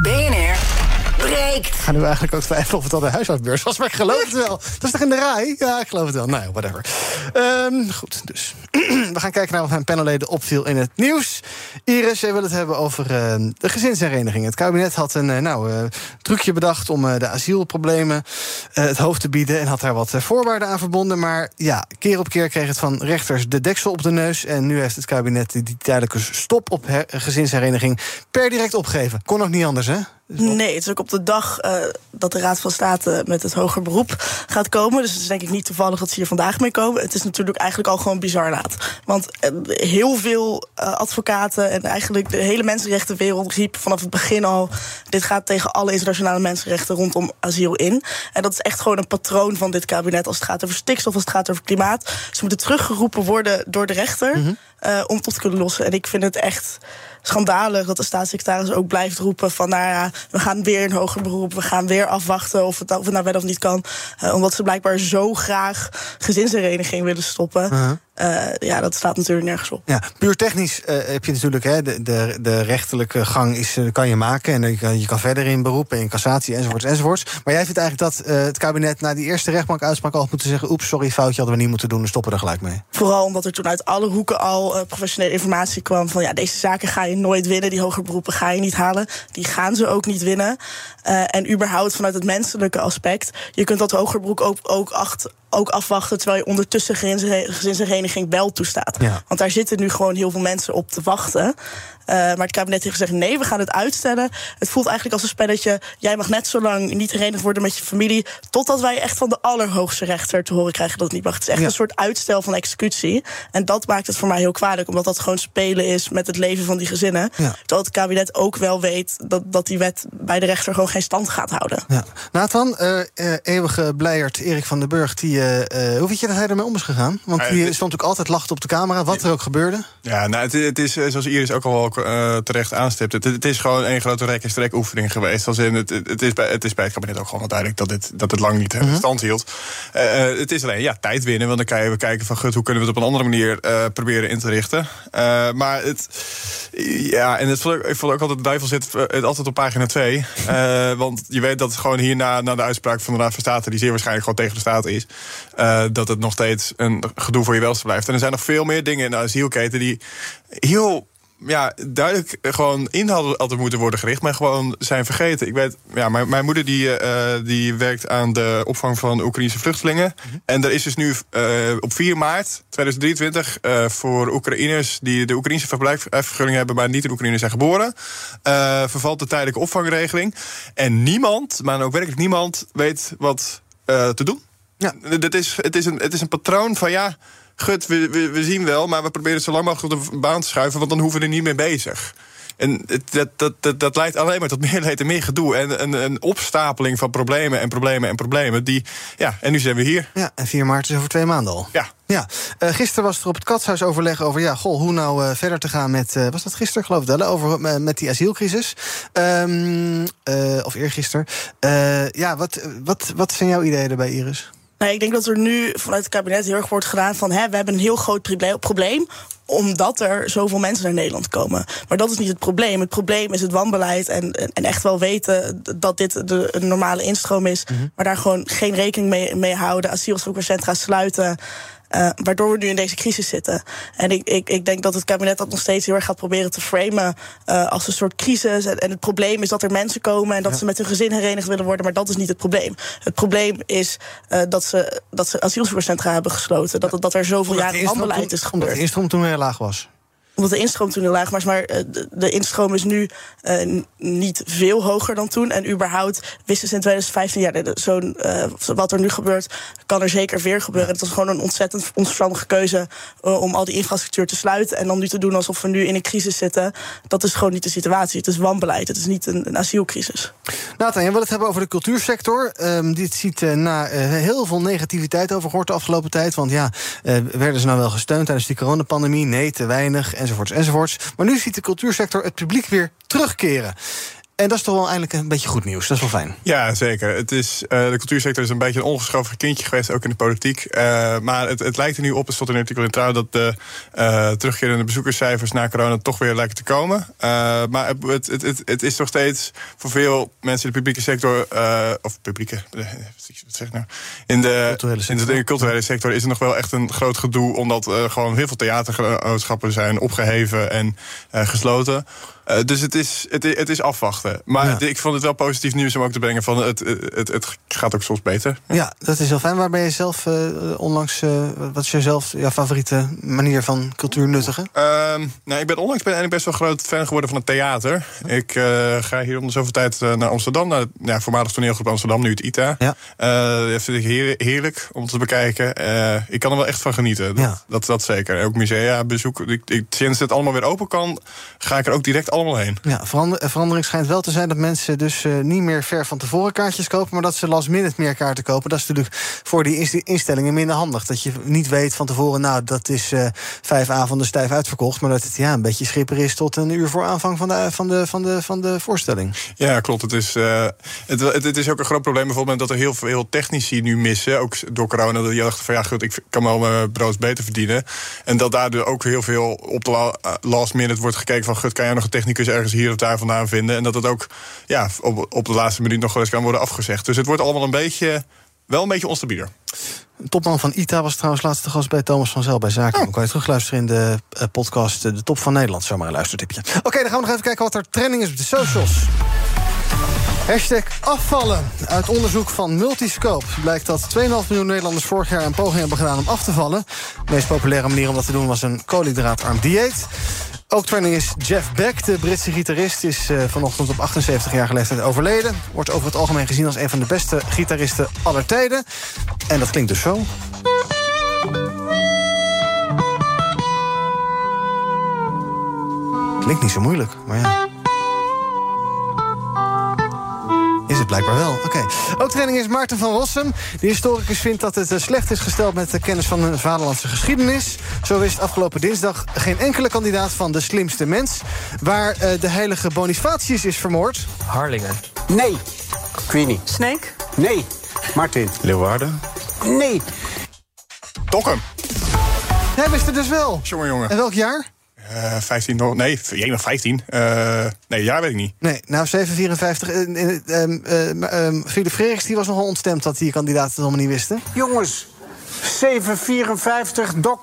BNR breekt. Ik nu eigenlijk ook twijfelen of het al de huishoudbeurs was, maar ik geloof het wel. Dat is toch in de rij? Ja, ik geloof het wel. Nou, whatever. Um, goed, dus. *clears throat* We gaan kijken naar wat mijn panelleden opviel in het nieuws. Iris, jij wil het hebben over uh, de gezinshereniging. Het kabinet had een uh, nou, uh, trucje bedacht om de asielproblemen het hoofd te bieden... en had daar wat voorwaarden aan verbonden. Maar ja, keer op keer kreeg het van rechters de deksel op de neus... en nu heeft het kabinet die tijdelijke stop op gezinshereniging per direct opgegeven. Kon ook niet anders, hè? Nee, het is ook op de dag uh, dat de Raad van State met het hoger beroep gaat komen. Dus het is denk ik niet toevallig dat ze hier vandaag mee komen. Het is natuurlijk eigenlijk al gewoon bizar laat. Want uh, heel veel uh, advocaten en eigenlijk de hele mensenrechtenwereld riep vanaf het begin al: dit gaat tegen alle internationale mensenrechten rondom asiel in. En dat is echt gewoon een patroon van dit kabinet als het gaat over stikstof, als het gaat over klimaat. Ze moeten teruggeroepen worden door de rechter mm -hmm. Om tot te kunnen lossen. En ik vind het echt schandalig dat de staatssecretaris ook blijft roepen van nou ja, we gaan weer een hoger beroep, we gaan weer afwachten of het, of het nou wel of niet kan. Uh, omdat ze blijkbaar zo graag gezinshereniging willen stoppen. Uh -huh. Uh, ja, dat staat natuurlijk nergens op. Ja, puur technisch uh, heb je natuurlijk hè, de, de, de rechterlijke gang is, uh, kan je maken. En je kan, je kan verder in beroep en in cassatie enzovoorts enzovoorts. Maar jij vindt eigenlijk dat het kabinet na die eerste rechtbankuitspraak al had moeten zeggen: oeps, sorry, foutje hadden we niet moeten doen, we stoppen er gelijk mee. Vooral omdat er toen uit alle hoeken al professionele informatie kwam van ja, deze zaken ga je nooit winnen, die hogere beroepen ga je niet halen. Die gaan ze ook niet winnen. en überhaupt vanuit het menselijke aspect. Je kunt dat hoger beroep ook, ook acht, ook afwachten terwijl je ondertussen gezinshereniging wel toestaat. Ja. Want daar zitten nu gewoon heel veel mensen op te wachten. Uh, maar het kabinet heeft gezegd: nee, we gaan het uitstellen. Het voelt eigenlijk als een spelletje. Jij mag net zo lang niet herenigd worden met je familie. Totdat wij echt van de allerhoogste rechter te horen krijgen dat het niet mag. Het is echt ja. een soort uitstel van executie. En dat maakt het voor mij heel kwalijk, omdat dat gewoon spelen is met het leven van die gezinnen. Ja. Terwijl het kabinet ook wel weet dat, dat die wet bij de rechter gewoon geen stand gaat houden. Ja. Nathan, uh, uh, eeuwige blijert Erik van den Burg, die, hoe vind je dat hij ermee om is gegaan? Want die stond ook altijd lacht op de camera, wat er ook gebeurde. Ja, nou, het, het is zoals Iris ook al uh, terecht aanstipt. Het, het, is gewoon een grote rek- en strek oefening geweest. Als in het, het, is bij, het is bij het kabinet ook gewoon duidelijk dat, dit, dat het lang niet uh, stand hield. Uh, het is alleen ja, tijd winnen, want dan kan je kijken van gut, hoe kunnen we het op een andere manier proberen in te richten. maar het, ja, en het vond ik, ik vond ook altijd de duivel zit het altijd op pagina 2. *laughs* want je weet dat gewoon hierna na de uitspraak van de Raad van State, die zeer waarschijnlijk gewoon tegen de Staten is, dat het nog steeds een gedoe voor je welste blijft. En er zijn nog veel meer dingen in de asielketen die heel ja, duidelijk gewoon in hadden, hadden moeten worden gericht, maar gewoon zijn vergeten. Ik weet, ja, mijn, mijn moeder die, uh, die werkt aan de opvang van Oekraïnse vluchtelingen. Mm -hmm. En er is dus nu uh, op 4 maart 2023 uh, voor Oekraïners die de Oekraïnse verblijfsvergunning hebben, maar niet in Oekraïne zijn geboren, vervalt de tijdelijke opvangregeling. En niemand, maar ook werkelijk niemand, weet wat te doen. Ja. Is, het, is een, het is een patroon van ja gut, we, we, we, zien wel, maar we proberen het zo lang mogelijk op de baan te schuiven, want dan hoeven we er niet mee bezig. En dat, dat, dat, dat leidt alleen maar tot meer leed en meer gedoe. En een, een opstapeling van problemen en problemen en problemen. Die, ja, en nu zijn we hier. Ja, en 4 maart is over twee maanden al. Ja. Ja, uh, gisteren was er op het katshuis overleg over ja, goh, hoe nou uh, verder te gaan met. Uh, was dat gisteren, geloof ik wel? Over met die asielcrisis. Um, of eergisteren. ja, wat, wat, wat zijn jouw ideeën erbij, Iris? Nou, ik denk dat er nu vanuit het kabinet heel erg wordt gedaan van... Hè, we hebben een heel groot probleem omdat er zoveel mensen naar Nederland komen. Maar dat is niet het probleem. Het probleem is het wanbeleid en, en echt wel weten dat dit de, een normale instroom is... Mm -hmm. maar daar gewoon geen rekening mee, mee houden, asielzoekerscentra sluiten... Uh, waardoor we nu in deze crisis zitten. En ik, ik, ik denk dat het kabinet dat nog steeds heel erg gaat proberen te framen uh, als een soort crisis. En, en, het probleem is dat er mensen komen en dat ze met hun gezin herenigd willen worden. Maar dat is niet het probleem. Het probleem is uh, dat, ze, dat ze asielzoekerscentra hebben gesloten. Dat, dat er zoveel jaren wanbeleid is gebeurd. Omdat de instroom toen heel laag was omdat de instroom toen heel laag was. Maar uh, de, instroom is nu uh, niet veel hoger dan toen. En überhaupt wisten ze in 2015, ja, zo'n uh, wat er nu gebeurt, kan er zeker weer gebeuren. Het was gewoon een ontzettend onverstandige keuze om al die infrastructuur te sluiten. En dan nu te doen alsof we nu in een crisis zitten. Dat is gewoon niet de situatie. Het is wanbeleid. Het is niet een, een asielcrisis. Nathan, je wil het hebben over de cultuursector. Um, dit ziet na heel veel negativiteit over gehoord de afgelopen tijd. Want ja, werden ze nou wel gesteund tijdens die coronapandemie? Nee, te weinig enzovoorts, enzovoorts. Maar nu ziet de cultuursector het publiek weer terugkeren. En dat is toch wel eindelijk een beetje goed nieuws. Dat is wel fijn. Ja, zeker. Het is, uh, de cultuursector is een beetje een ongeschoven kindje geweest, ook in de politiek. Uh, maar het, het, lijkt er nu op, het stond in een artikel in Trouw... dat de uh, terugkerende bezoekerscijfers na corona toch weer lijken te komen. maar het, het, het, is nog steeds voor veel mensen in de publieke sector... of publieke, *laughs* wat zeg ik nou? In de, culturele sector. in de culturele sector is het nog wel echt een groot gedoe... omdat gewoon heel veel theatergenootschappen zijn opgeheven en gesloten... Uh, dus het is, het, het is afwachten. Maar ja. ik vond het wel positief nieuws om ook te brengen van het, het, het gaat ook soms beter. Ja, dat is heel fijn. Waar ben je zelf uh, onlangs, uh, wat is jezelf jouw favoriete manier van cultuur nuttigen? Ehm, nou, ik ben onlangs ben eigenlijk best wel groot fan geworden van het theater. Ik ga hier om de zoveel tijd naar Amsterdam, naar ja, voormalig toneelgroep Amsterdam, nu het ITA. Ja. dat vind ik heerlijk om te bekijken. ik kan er wel echt van genieten. Dat, ja. dat, dat zeker. Ook musea bezoeken. Ik, ik, sinds het allemaal weer open kan, ga ik er ook direct allemaal heen. Ja, verander, verandering schijnt wel te zijn dat mensen dus uh, niet meer ver van tevoren kaartjes kopen, maar dat ze last minute meer kaarten kopen. Dat is natuurlijk voor die instellingen minder handig. Dat je niet weet van tevoren, nou, dat is uh, vijf avonden stijf uitverkocht, maar dat het ja, een beetje schipper is tot een uur voor aanvang van de, van de, van de, van de voorstelling. Ja, klopt. Het is, uh, het, het, het, is ook een groot probleem bijvoorbeeld dat er heel veel technici nu missen, ook door corona. Dat je dacht van ja, goed, ik kan wel mijn brood beter verdienen. En dat daardoor ook heel veel op de last minute wordt gekeken van, goed, kan jij nog een technicus ergens hier of daar vandaan vinden. En dat het ook ja, op, op de laatste minuut nog wel eens kan worden afgezegd. Dus het wordt allemaal een beetje, wel een beetje onstabiel. Topman van ITA was trouwens laatste gast bij Thomas van Zel bij Zaken. Oh. Kan je terugluisteren in de uh, podcast De Top van Nederland. Zomaar een luistertipje. Oké, dan gaan we nog even kijken wat er trending is op de socials. Hashtag afvallen. Uit onderzoek van Multiscope blijkt dat 2,5 miljoen Nederlanders vorig jaar een poging hebben gedaan om af te vallen. De meest populaire manier om dat te doen was een koolhydraatarm dieet. Ook trending is Jeff Beck, de Britse gitarist... is uh, vanochtend op 78-jarige leeftijd overleden. Wordt over het algemeen gezien als een van de beste gitaristen aller tijden. En dat klinkt dus zo. Klinkt niet zo moeilijk, maar ja. Is het blijkbaar wel. Oké. Ook training is Maarten van Rossum. De historicus vindt dat het eh, slecht is gesteld met de kennis van de vaderlandse geschiedenis. Zo wist afgelopen dinsdag geen enkele kandidaat van de slimste mens... waar uh, de heilige Bonifatius is vermoord. Harlingen. Nee. Queenie. Snake. Nee. Martin. Leeuwarden. Nee. Dokkum. Hij wist het dus wel. Jongen, jongen. En welk jaar? Uh, 15, nee, jij nog 15. Uh, nee, jaar weet ik niet. Nee, nou 754. Uh, uh, Philip Frederiks die was nogal ontstemd dat die kandidaten het allemaal niet wisten. Jongens, 754, Doc,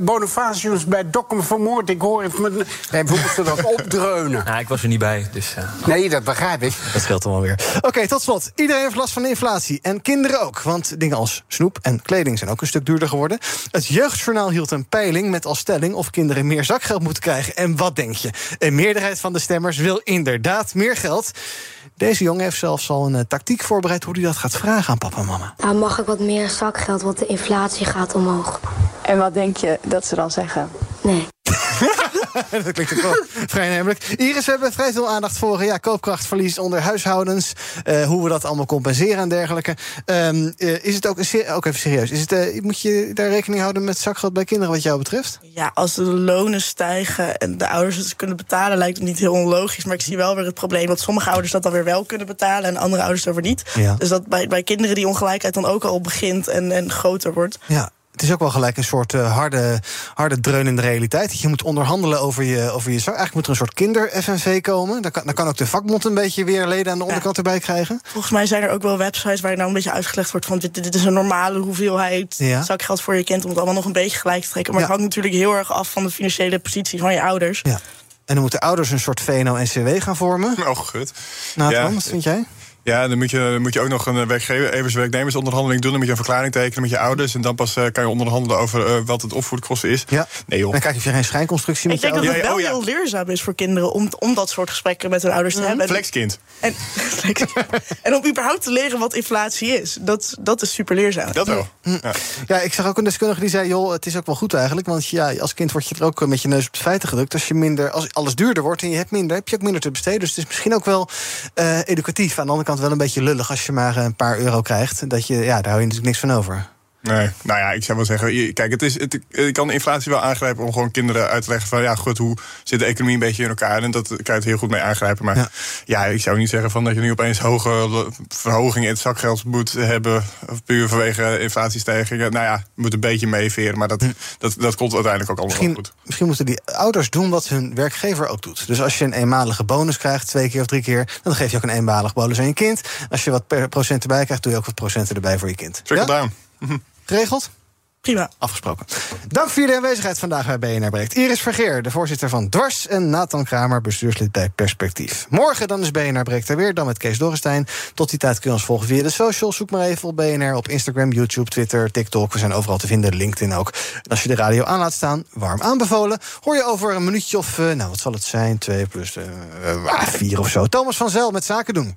Bonifacius bij Dokkum vermoord. Ik hoor het met. Wij moesten dat *laughs* opdreunen. Nou, ik was er niet bij, dus... Uh... Nee, dat begrijp ik. Dat scheelt wel weer. Oké, okay, tot slot. Iedereen heeft last van inflatie. En kinderen ook. Want dingen als snoep en kleding zijn ook een stuk duurder geworden. Het Jeugdjournaal hield een peiling met als stelling... of kinderen meer zakgeld moeten krijgen. En wat denk je? Een meerderheid van de stemmers wil inderdaad meer geld. Deze jongen heeft zelfs al een uh, tactiek voorbereid... hoe hij dat gaat vragen aan papa en mama. Nou, mag ik wat meer zakgeld, want de inflatie gaat omhoog. En wat denk je dat ze dan zeggen? Nee. *laughs* dat klinkt ook wel vrij namelijk. Iris, we hebben vrij veel aandacht voor ja, koopkrachtverlies onder huishoudens. Uh, hoe we dat allemaal compenseren en dergelijke. Um, uh, is het ook, een ook even serieus? Is het, uh, moet je daar rekening houden met zakgeld bij kinderen wat jou betreft? Ja, als de lonen stijgen en de ouders het kunnen betalen, lijkt het niet heel onlogisch. Maar ik zie wel weer het probleem dat sommige ouders dat dan weer wel kunnen betalen en andere ouders dat weer niet. Ja. Dus dat bij, bij kinderen die ongelijkheid dan ook al begint en, en groter wordt. Ja. Het is ook wel gelijk een soort uh, harde, harde dreun in de realiteit. Dat je moet onderhandelen over je, over je zak. Eigenlijk moet er een soort kinder-FNV komen. Dan kan, dan kan ook de vakbond een beetje weer leden aan de onderkant erbij krijgen. Volgens mij zijn er ook wel websites waar je nou een beetje uitgelegd wordt van dit, dit is een normale hoeveelheid ja. zakgeld voor je kind om het allemaal nog een beetje gelijk te trekken. Maar het hangt natuurlijk heel erg af van de financiële positie van je ouders. Ja. En dan moeten ouders een soort VNO-NCW gaan vormen. Oh, goed. Nou, ja. wat vind jij? Ja, dan moet je, moet je ook nog een werkgever, werknemersonderhandeling doen. Dan moet je een verklaring tekenen met je ouders. En dan pas uh, kan je onderhandelen over uh, wat het opvoedkosten is. Ja. Nee, joh. Dan kijk je geen schijnconstructie met Ik denk dat het wel oh, ja. heel leerzaam is voor kinderen om, om dat soort gesprekken met hun ouders te hebben. Flexkind. En, *laughs* en om überhaupt te leren wat inflatie is. Dat, dat is super leerzaam. Dat wel. Ja. ja, ik zag ook een deskundige die zei: joh, het is ook wel goed eigenlijk. Want ja, als kind word je er ook met je neus op de feiten gedrukt. Als je minder, als alles duurder wordt en je hebt minder, heb je ook minder te besteden. Dus het is misschien ook wel uh, educatief. Aan de andere kant wel een beetje lullig als je maar een paar euro krijgt. Dat je, ja, daar hou je natuurlijk niks van over. Nee, nou ja, ik zou wel zeggen, kijk, het is, het, ik kan inflatie wel aangrijpen om gewoon kinderen uit te leggen van, ja, goed, hoe zit de economie een beetje in elkaar? En dat kan je het heel goed mee aangrijpen. Maar ja. ik zou niet zeggen van dat je nu opeens hoge verhogingen in het zakgeld moet hebben, puur vanwege inflatiestijgingen. Nou ja, moet een beetje meeveren, maar dat, hm. dat, dat komt uiteindelijk ook allemaal misschien, goed. Misschien moeten die ouders doen wat hun werkgever ook doet. Dus als je een eenmalige bonus krijgt, twee keer of drie keer, dan geef je ook een eenmalig bonus aan je kind. Als je wat per procent erbij krijgt, doe je ook wat procenten erbij voor je kind. Trickle ja? Geregeld? Prima. Afgesproken. Dank voor jullie aanwezigheid vandaag bij BNR Breekt. Iris Vergeer, de voorzitter van Dwars... en Nathan Kramer, bestuurslid bij Perspectief. Morgen dan is BNR Breekt er weer, dan met Kees Dorrestein. Tot die tijd kun je ons volgen via de socials. Zoek maar even op BNR op Instagram, YouTube, Twitter, TikTok. We zijn overal te vinden, LinkedIn ook. En als je de radio aan laat staan, warm aanbevolen... hoor je over een minuutje of, uh, nou wat zal het zijn, twee plus uh, vier of zo. Thomas van Zel met Zaken doen.